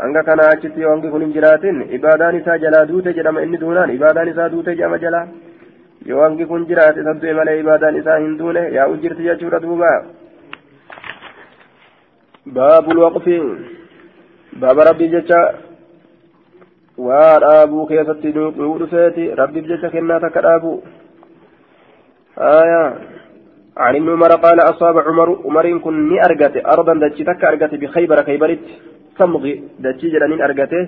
hanga kana achitti yoo hangi kun hin jiraatin ibaadaan isaa jalaa duute jedhama inni duunaan ibaadaan isaa duute jedhama jalaa yoo hangi kun jiraate isa du'e malee ibaadaan isaa hin duune yaa'u jirti jechuudha duuba baabul waqfi baaba rabbii jecha waa dhaabuu keessatti dhufeeti rabbiif jecha kennaa takka dhaabu آية عن ابن عمر قال أصاب عمر عمر كن ني أرجته أرضا دتشي تك أرجته بخيبر خيبرت. صمغي دتشي جلانين أرجته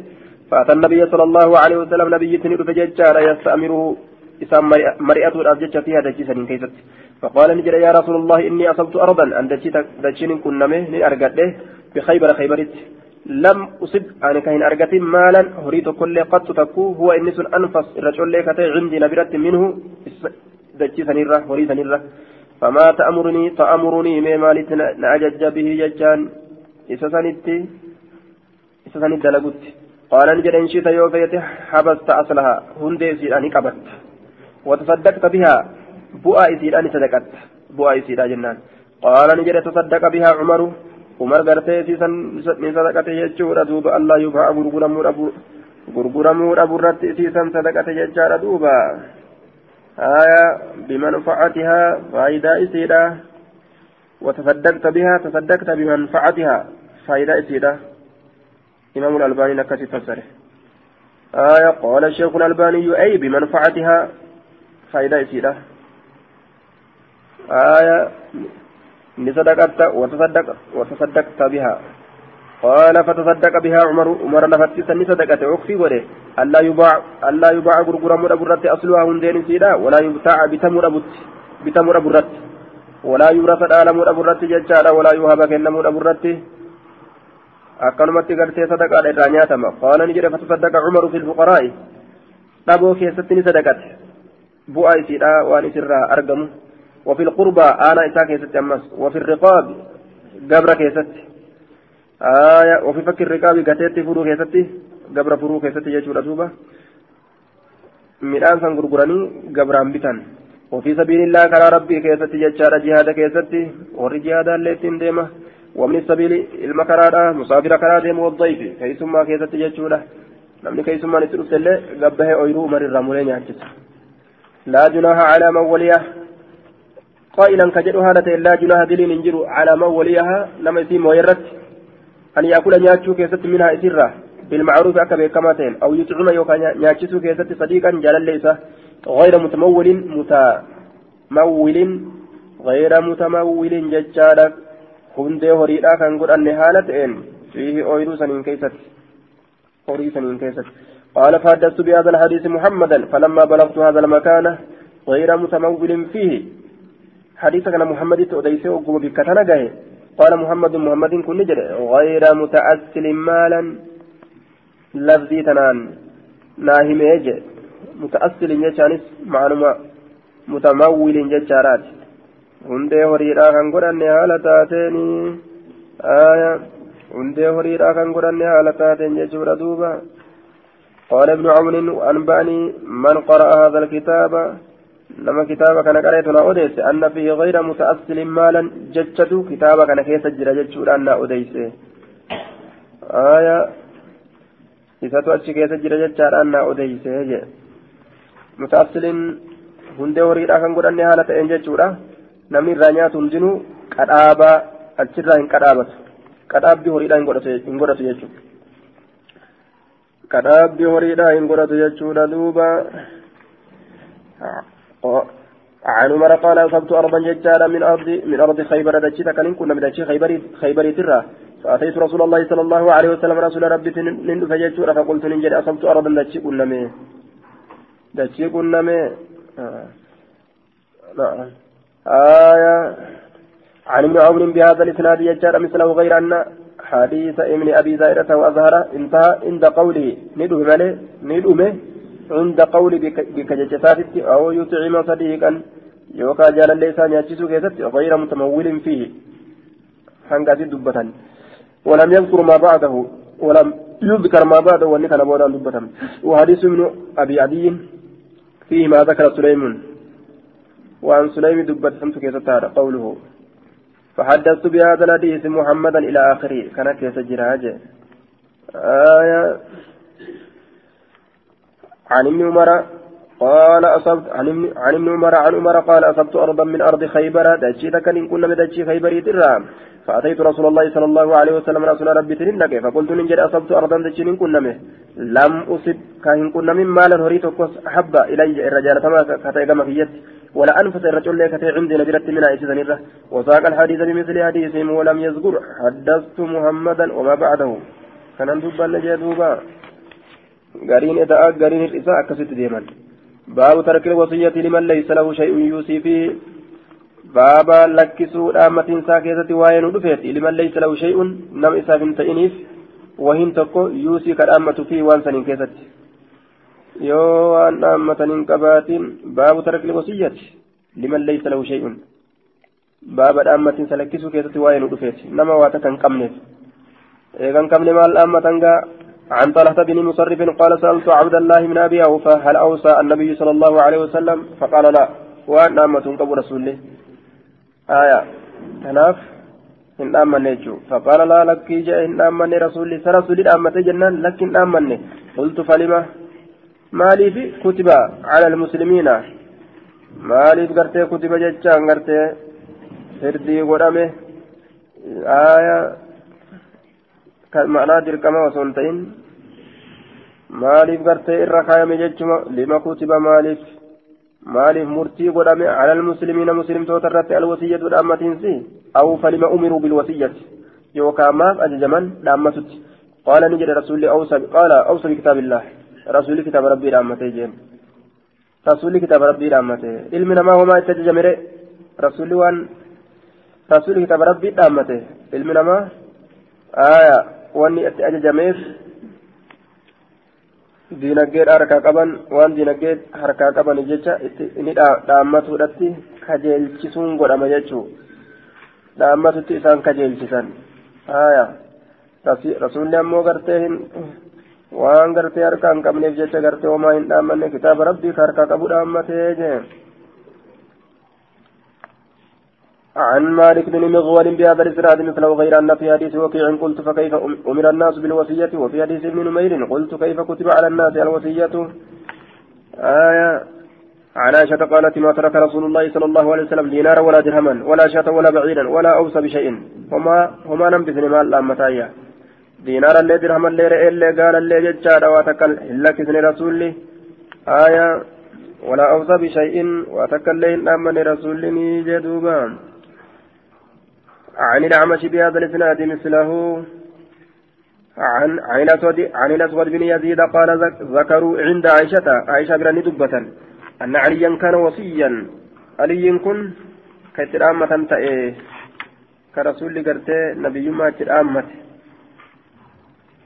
فأتى النبي صلى الله عليه وسلم. نبي تنير فججار يستأمره. إسام مرئته الأبجج فيها دجيسا كيست. فقال نجري يا رسول الله إني أصبت أرضا. أن دجين كن نمه أرقده بخيبر خيبرت. لم أصب أنا كهن أرقت مالا. هريت كل قد تكو. هو إنس أنفس. الرجل لك عندي نبرت منه. دجيسا نرة هريسا نرة فما تأمرني تأمرني ما مالت نأجج به ججان إسسانت إسسانت دلقت قال نجد إن شئت يوفيت حبست أصلها هندي سيراني قبت وتصدقت بها بؤا إسيراني صدقت بؤا إسيرا جنان قال نجد تصدق بها عمر عمر قرتي سيسن من صدقته يجور دوب الله يبها أبو غلام أبو gurguramuu dhaburratti isiisan sadaqate jechaadha duuba آية بمنفعتها فائدة إسيدة وتصدقت بها تصدقت بمنفعتها فائدة إسيدة إمام الألباني نكتب فسره آية قال الشيخ الألباني أي بمنفعتها فائدة إسيدة آية نصدقت وتصدق وتصدقت بها. قال فتصدق بها عمر عمر لفتت نصدقت عكسي وده. ألا يباع ألا يباع غرغر مر أبرت أصلها هندين سيدا ولا يبتاع بتمر أبت بتمر أبرت ولا يورث آل مر أبرت ججالا ولا يهب كن مر أبرت akkanumatti gartee sadaqaadha irraa nyaatama qaala ni jedhe fatasaddaqa cumaru fi lfuqaraa'i dhaboo keessatti ni sadaqate bu'aa isiidha waan isirraa argamu وفي القربى آنا إساء كيست أمس. وفي الرقاب قبر كيست آية. وفي فك الرقاب قتيت فرو كيست قبر فرو كيست يجور أدوبة midhaan san gurguranii gabraan bitan. Ofii sabiilillaa karaa rabbii keessatti jechaadha jihaada keessatti. Warri jihaadaallee ittiin deema. ومن السبيل المكرادة مسافر كرادة والضيف كيسما كيست جتشولا نمني كيسما نتلوت اللي قبه أيرو مر الرمولين يعجز لا جناح على من وليه قائلا كجد هذا لا جناح دليل انجرو على من وليها لما يتيم ويرت أن يأكل نياتشو كيست منها إسرة بالمعروف أكبر كما تين أو يطعم يوكا نياتشو كيست صديقا جالا ليس. غير متمول متمول. غير متمول ججالك hundee horiidhaa kan godhanne haala ta'een fiihi ooyiruu saniin keessatti horii saniin keessatti قال فحدثت بهذا الحديث محمدا فلما بلغت هذا المكان غير متمول فيه. حديث كان محمد تؤديسه وقوم بكتنا قال محمد محمد كن غير متأسل مالا. لفظي تنان ناهم يجي متأسل يجانس معلومة متمول يجارات hundee horiidhaa kan godhanne haala taateen hundee horiidhaa kan godhanne haala taateen jechuudha duuba. قال ابن عون أنبأني من قرأ هذا الكتاب لما كتاب كان قرأتنا أوديس أن فيه غير متأصل مالا ججت كتاب كان كيس جرى ججت أن أوديس آية إذا أتش كيس جرى ججت أن أوديس متأصل هندي وريد أكن قد أني هالة إن ججورة namni irraa nyaatu hundinuu qadhaabaa achirraa hin qadhaabatu qadhaabbii horiidhaa hin godhatu jechuudha qadhaabbii horiidhaa hin godhatu jechuudha duuba عن عمر قال أصبت أرضا ججارا من أرض من أرض خيبر دجيتا كان كنا من دجي خيبري خيبري ترى فأتيت رسول الله صلى الله عليه وسلم رسول ربي نند فججورا فقلت ننجد أصبت أرضا دجي كنا مي دجي كنا مي آه. آية. عن ابن عمر بهذا الإسناد يجار مثله غير أن حديث ابن أبي زائرة وأظهر انتهى عند قوله ندوه مالي ندوه عند قول بكججسات أو يطعم صديقا. يوكا جال الليسان يجسو كيست غير متمول فيه. حنقات دبة ولم يذكر ما بعده ولم يذكر ما بعده وأنك نبودا دبة وحديث ابن أبي عدي فيه ما ذكر سليمان. وعن سليم دبت سمت هذا قوله. فحدثت بهذا الحديث محمدا إلى آخره. كان كيس جراجة آية. عن ابن عمر قال أصبت عن ابن عمر عن عمر قال أصبت أرضا من أرض خيبر دجيت كان إن كنا بدجي خيبر ترام فأتيت رسول الله صلى الله عليه وسلم رسول ربي تنك فقلت من جد أصبت أرضا دجي إن كنا لم أصب كان كنا من مال هريت حب إلي الرجال كما كتيجم في يد ولا أنفس الرجل لك عندي نبرت من عيسى زنيرة. وساق الحديث بمثل حديثهم ولم يذكر حدثت محمدا وما بعده. كان دوبا نجي دوبا. قرين إذا قرين الإساءة كست ديما. باب ترك الوصية لمن ليس له شيء يوصي فيه بابا لكسوا أمة ساكتة وين ودفت لمن ليس له شيء نم إساف تئنيف وهن تكو يوصي كالأمة فيه وانسان كيست yoo waan dhaammatan hin qabaatin baabu tarakli wasiyyati liman laysa lahu shay'un baaba dhaammatin salakkisuu keessatti waa'ee nu dhufeeti nama waa takka hin qabneef eegan qabne maal dhaammatan gaa عن طلحة بن مصرف قال سألت عبد الله بن أبي أوفى هل أوصى النبي صلى الله عليه وسلم؟ فقال لا. وأن أمة قبل رسوله. آية. تناف. إن آمن فقال لا لك جاء إن آمن رسولي سرسولي آمن جنان لكن آمن قلت فلما مالي في كتب على المسلمين. مالي قرتي كتب جتشان قرتي فردي ma'anaa dirqama osoo hin ta'in maaliif gartee irra kaayame jechuma? Lima kutiba maaliif? Maaliif murtii godhame alal musliimiina muslimtoota irratti alwasiyyatu dhaammatiinsi awu falima umiruu bilwasiyyati. Yookaan maaf ajajaman dhaammatutti. Qaala ni jedhe rasuulli qaala awsa bikitaabillah rasuulli kitaaba rabbii dhaammatee jeen. Rasuulli kitaaba rabbii dhaammatee. Ilmi namaa homaa itti ajajame ajajamire rasuulli waan rasuulli kitaaba rabbii dhaammate ilmi namaa? Aayaa. Wanni itti ajajameef diinagdee harkaa qaban waan diinagdee harkaa qaban jecha inni dhaammatuudhatti kajeelchisuun godhama jechuu dhaammatutti isaan kajeelchisan haya rasuulli ammoo gartee hin waan gartee harkaa hin qabneef jecha gartee homaa hin dhaammanne kitaaba rabbii ka harkaa qabu dhaammatee jee عن مالك بن مغول بهذا الإسناد مثله غير أن في حديث وكيع قلت فكيف أمر الناس بالوصية وفي حديث ابن نمير قلت كيف كتب على الناس الوصية؟ آية. عن عائشة قالت ما ترك رسول الله صلى الله عليه وسلم دينارا ولا درهما ولا شاة ولا بعيرا ولا أوصى بشيء. هما هما نمبثن مال لامتايا دينارا اللي درهما اللي رئي اللي قال اللي ججارا واتكل إلا كثني رسولي آية. ولا أوصى بشيء واتكل لين أمني رسولي جدوبان عن الأعمش بهذا الإسناد مثله. عن عن الأسود عن الأسود بن يزيد قال ذكروا عند عائشة عائشة بن دبة أن عليا كان وصيا. علي كن كترامة تأيه كرسول قرتي نبي ما ترامة.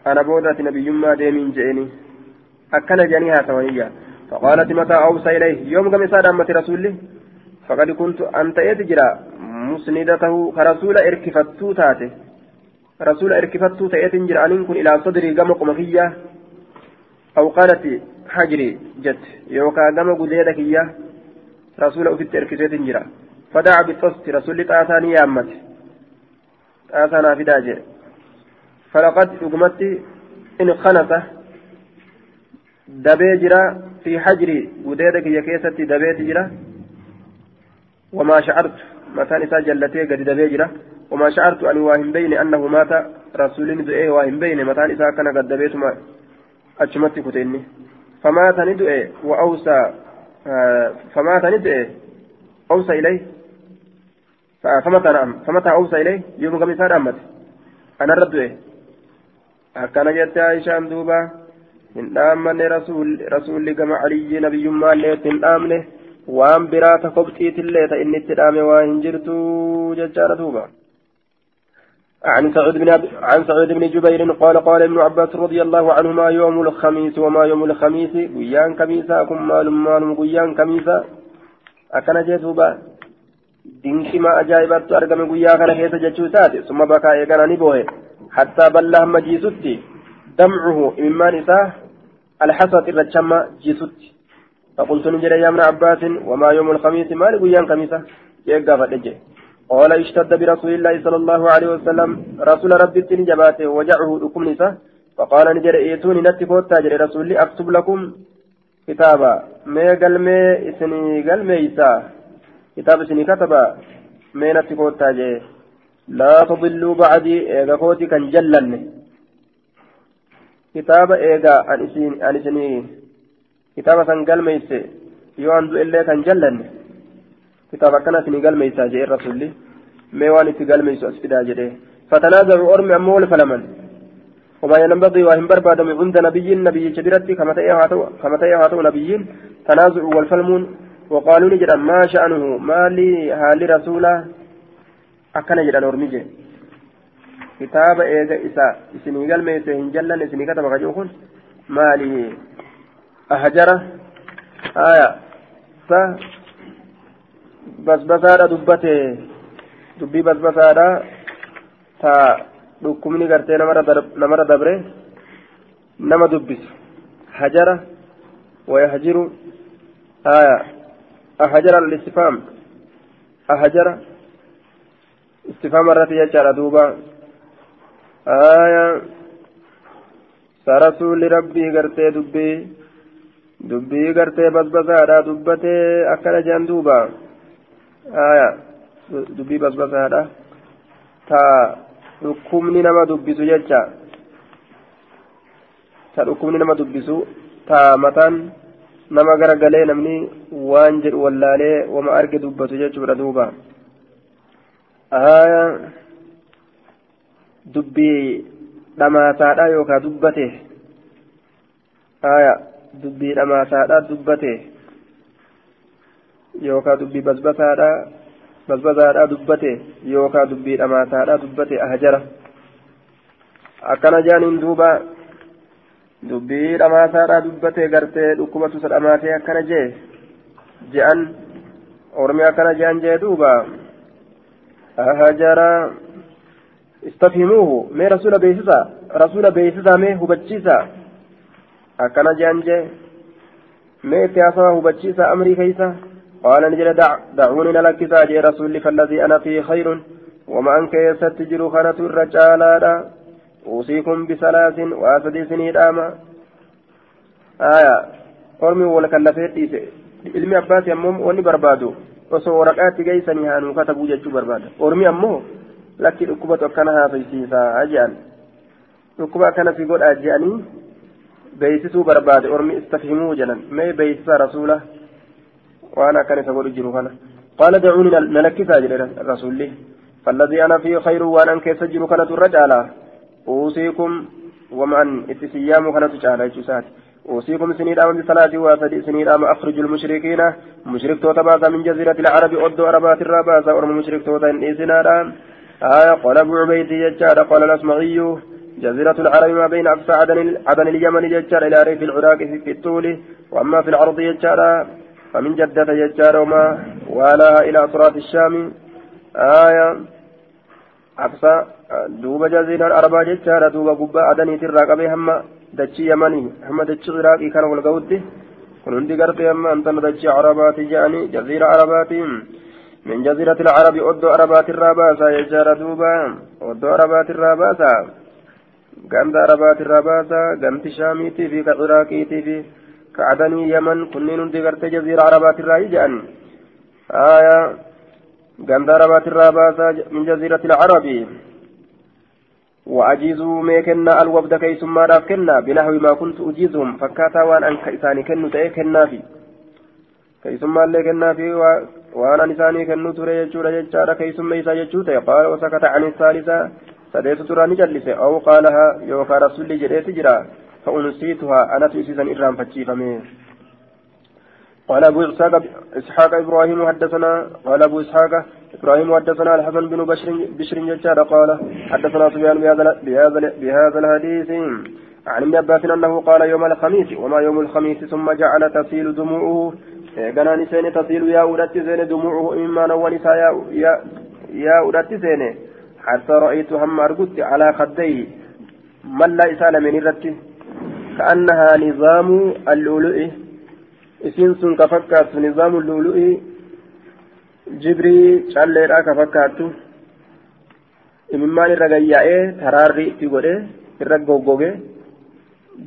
أنا بودت نبي ما ديمين جئني أكن جنيها توانية فقالت متى أوصى إليه؟ يوم قم سادة رسولي. فقد كنت أنت يتجرى مسندته كرسول إركفتو تاته رسول إركفتو تأتين جرانين كن إلى صدري قم قمكية أو قالت حجري جت يوكا قم قديدك إياه رسول أفت إركفتين جرا فدعا بالتصت رسول تآتاني يامت تآتانا في داجر فلقد أقمت إن خنته jira fi hajri gudeeda kiyya keessatti dabeeti jira. Wamaa isaa jallatee gadi dabee jira. وما شعرت أن واهم بين أنه مات رسول دعيه واهم بين متان إذا كان قد دبيتما أجمت كتيني فمات ندعي وأوصى فمات ندعي أوصى إليه فمتى نعم فمتى أوصى إليه يوم قميص أمت أنا الرد أكان جت عائشة دوبا إن آمن رسول رسول كما علي نبي ما ليت آمنه waan biraa ta kobxiitillee ta inni itti dhaame waa hin jirtu jechaadha duuba عن سعيد بن عن سعيد بن جبير قال قال ابن عباس رضي الله عنهما يوم الخميس وما يوم الخميس قيان كميسا كم مال مال قيان كميسا أكن جيتوبا dinki ma ajaa'ibatti argame guyyaa kana keessa jechuu isaati summa bakaa eegana ni boohe hattaa bal'aa hamma jiisutti damcuhu imimmaan isaa فقلت نجري يا ابن عباس وما يوم الخميس؟ ما لقيان خميسة؟ يقى فتجي قال اشتد برسول الله صلى الله عليه وسلم رسول ربي جباته وجعه لكم نساء. فقال نجري إيتوني نتفوت تاجر رسولي أكتب لكم كتابا. ما قلمي إسني قلمي إساء كتاب إسني كتبا. ما نتفوت تاجر لا تضلوا بعدي فوتي كان جلن كتاب إيغا ان إسني. Galmeeyse yoo an du'ellee kan jallanne kitaaba akkana isinii galmeeysaa jee rasulli mee waan itti galmeeysu as fidaa jedhee فتنازعوا أرمي أمول فلمن وما ينبغي وهم برباد من عند نبي نبي شبرتي كما تأيهاتوا كما تأيهاتوا نبيين تنازعوا والفلمون وقالوا نجد ما شأنه ما لي هالي رسولا أكن جدا أرمي كتاب إيجا إساء إسني قال ميسي هنجلن إسني كتب غجوخن ما لي أهجرة آية ف بسبسارة دبته dubbii basbasaadha ta dhukkubni gartee namarra dabre nama dubbisu hajara wayahjiru aya ahajara alistifam ahajara istifama irratti jechaadha duuba aya رسول ربي قرتي dubbii gartee basbasaadha dubbatee akkana jedhan duuba. Aya. Dubbii basbasaadha ta dhukkubni nama dubbisu jecha. Ta dhukkubni nama dubbisu. Ta mataan nama garagalee namni waan jedhu wallaalee wama arge dubbatu jechuudha duuba. Aya. Dubbii dhamaataadha yookaa dubbate. Aya. Dubbii dhamaasaadha dubbate. Yookaan dubbii basbasaadha basbasaadha dubbate. Yookaan dubbii dhamaasaadha dubbate. Ahjara akkana jaaniin duuba. dubbii dhamaasaadhaa dubbatee gartee dhukkubatu isa dhamaatee akkana jee. Je'an ormi akkana je'an jee duuba. Hajara istafhimuuhu mee rasuula beeksisa rasuula beeksisa mee hubachiisa akkana je'an jee mee itti haasawa hubachiisa amrii keeysa qaala ni jedhe dacuuni na lakkisaa jee rasuulli falladii ana fii khayrun wama an keessatti jiru kanatu irra caalaadha أوصيكم بثلاث وأسدي سنيداما آية أرمي ولا كلفت ilmi abbaati ammoo wanni barbaadu osoo waraqaatti geessanii haanuu katabuu jechuu barbaada ormi ammoo lakki dhukkubatu akkana haasaysiisaa jedhan dhukkuba akkana fi godhaa jedhanii beeksisuu barbaade ormi istafhimuu jedhan. Mee beeksisa rasuula? Waan akkan isa godhu jiru kana. Qaala dacuuni nalakkisaa jedhe rasuulli. فالذي أنا فيه خير وأنا أنكيس جيرو كانت الرجالة أوصيكم ومن اتسيام تعالى جسات أوصيكم سنين أمام بصلاة وسدي سنين أمام أخرج المشركين مشرك توتا من جزيرة العرب أدو عربات الرباسة ورم مشرك توتا إيسنا آية قال أبو عبيد يجار قال الأسمعي جزيرة العرب ما بين أقصى عدن, عدن اليمن يجار إلى ريف العراق في الطول وأما في العرض يجار فمن جدة يجار وما والاها إلى أطراف الشام آية أقصى duuba jaziiraan arabaa jechaadha duuba gubbaa adaniitirraa qabee hamma dachii yamanii hamma dachii iraaqii kana wal ga'utti kun hundi gartee hamma antana dachii arabaati jedhanii jaziira arabaati min jaziirati alcarabi oddoo arabaatirraa baasa jechaadha duuba oddoo arabaatirraa baasa ganda arabaatirraa baasa ganti shaamiitii fi ka iraaqiitii fi ka adanii yaman kunniin hundi gartee jaziira arabaatirraa jedhan aya ganda arabaatirraa baasa min jaziirati alcarabi وأجيزوا ما كنا الوفد كي ثم راف كنا بنحو ما كنت أجيزهم فكاتا وأن أنك إساني كنو تأي كنا في كي ثم اللي كنا في وأنا نساني كنو ترى يجور يجار كي ثم إسا يجوت قال وسكت عن سديت ترى نجلس أو قالها يوكا رسول جريت جرا فأنسيتها أنا تيسيسا إرام فتشيفمي قال أبو إسحاق إسحاق إبراهيم حدثنا قال أبو إسحاق إبراهيم حدثنا الحسن بن بشر بشر جشار قال حدثنا سفيان بهذا بهذا بهذا الحديث عن ابن عباس أنه قال يوم الخميس وما يوم الخميس ثم جعل تسيل دموعه كان نسين تسيل يا أولاد زين دموعه إما نوى نساء يا أولاد زين حتى رأيت هم أرقدت على خديه من لا إسال من الرتي كأنها نظام اللؤلؤ jibrii calleedha ka fakkaattu imimmaan irra gayyaa'ee taraarri itti godhe irra goggoge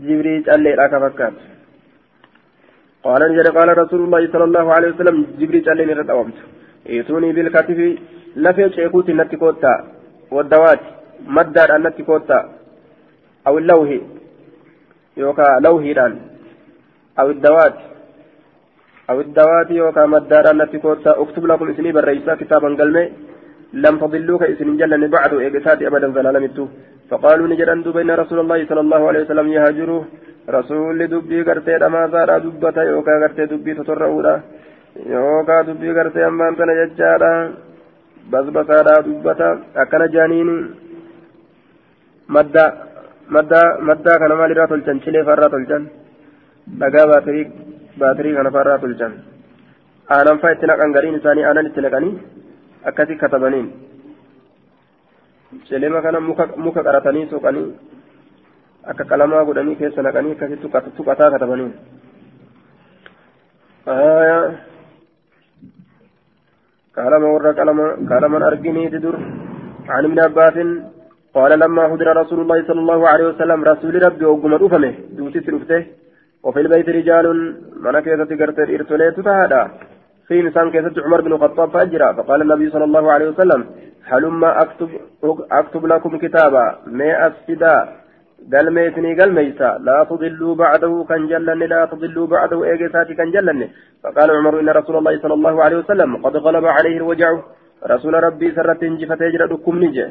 jibrii calleedha ka fakkaattu قال نجد قال رسول الله صلى الله عليه وسلم جبريل قال لي رتومت ايتوني بالكتف لفي شيكوت نتكوتا والدوات مدار النتكوتا أو اللوه يوكا لوهيران أو الدوات أو الدوات يوكا مدارا نتكوتا أكتب لكم اسمي بالرئيسة كتابا قلمي لم تضلوك اسم جلني بعد إيقساتي أبدا زلالمتو فقالوا نجران بين رسول الله صلى الله عليه وسلم يهاجروه رسول دبي قرتي أما زارا دبتا يوكا قرتي دبي تطرعودا يوكا دبي قرتي أما أنتنا دبتا أكل جانين مدى مدى مدى كان مالي راتل جن شلي فراتل جن dhagaa baatirii baatirii kana farraa tolchan aanan faa itti naqan gariin isaanii aanan itti naqanii akkasi katabaniin celema kana muka qaratanii soqanii akka qalamaa godhanii keessa naqanii akkasi tuqataa katabaniin qalama warra qalaman arginiiti dur عن ابن عباس قال لما هدر رسول الله صلى الله عليه وسلم رسول ربي وقم رفمه دوتي سرفته وفي البيت رجال من كيسة قرت إرسليت تهادا في إنسان كيسة عمر بن الخطاب فأجرا. فقال النبي صلى الله عليه وسلم هلما أكتب, أكتب لكم كتابا ما أفسدا قلميتني قلميسا لا تضلوا بعده كان جلن لا تضلوا بعده إيجاساتي كان جلن فقال عمر إن رسول الله صلى الله عليه وسلم قد غلب عليه الوجع رسول ربي سرت جفت يجرأكم نجه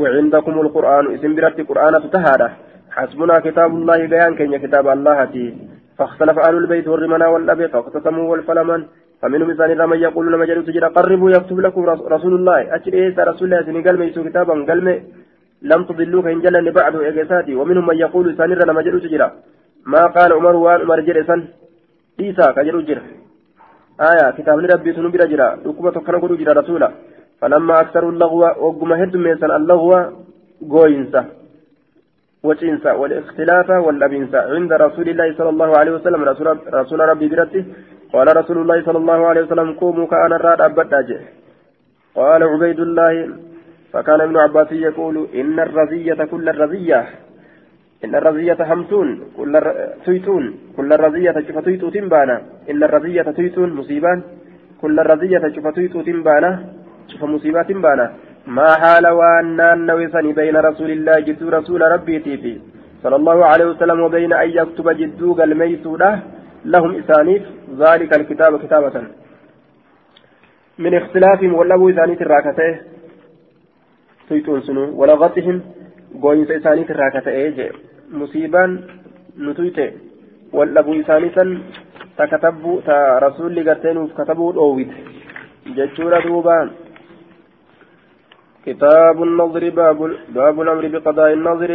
وعندكم القرآن اسم برت قرآن تهاده حسبنا كتاب الله بيان كن كتاب الله تي فاختلف أهل البيت والرمنا والأبي فاقتسموا والفلمن فمنهم إنسان من يقول لما جلوا تجرى قربوا يكتب لكم رسول الله أجل إيه رسول الله سني قلمي يسو كتابا قلمي لم تضلوا فإن جلني بعده إجساتي ومنهم من يقول إنسان لما جلوا تجرى ما قال عمر وان عمر جرسا إيسا كجلوا جرى آية كتاب ربي سنبرا جرى لكما تكنا قلوا جرى رسولا. فلما أكثروا اللغو وقم هد من اللغو قوينسا. وشينسا والاختلاف واللبنسا عند رسول الله صلى الله عليه وسلم رسول, رسول ربي برته قال رسول الله صلى الله عليه وسلم قوموا كأنا الراد أبدا قال عبيد الله فكان ابن عباس يقول إن الرزية كل الرزية. إن الرزية همتون كل تيتون. كل الرزية شوف تيتو تنبانا إن الرزية تيتون مصيبان كل الرزية شوف تيتو تنبانا شوف مصيبات تنبانا ما حال وأن نوسني بين رسول الله جد رسول ربي تيفي صلى الله عليه وسلم وبين أن يكتب جدوغ الميسودة. لهم إسانيف ذلك الكتاب كتابة. من اختلافهم والأبو إسانيت الراكتة. تيتون سنو ولغتهم قوين إسانيت الراكته مصيبان نتويته والأبو إسانيتا تكتبوا تا رسول لقتين كتبوا الأويت جتشورا دوبان كتاب النظر باب باب الامر بقضاء النظر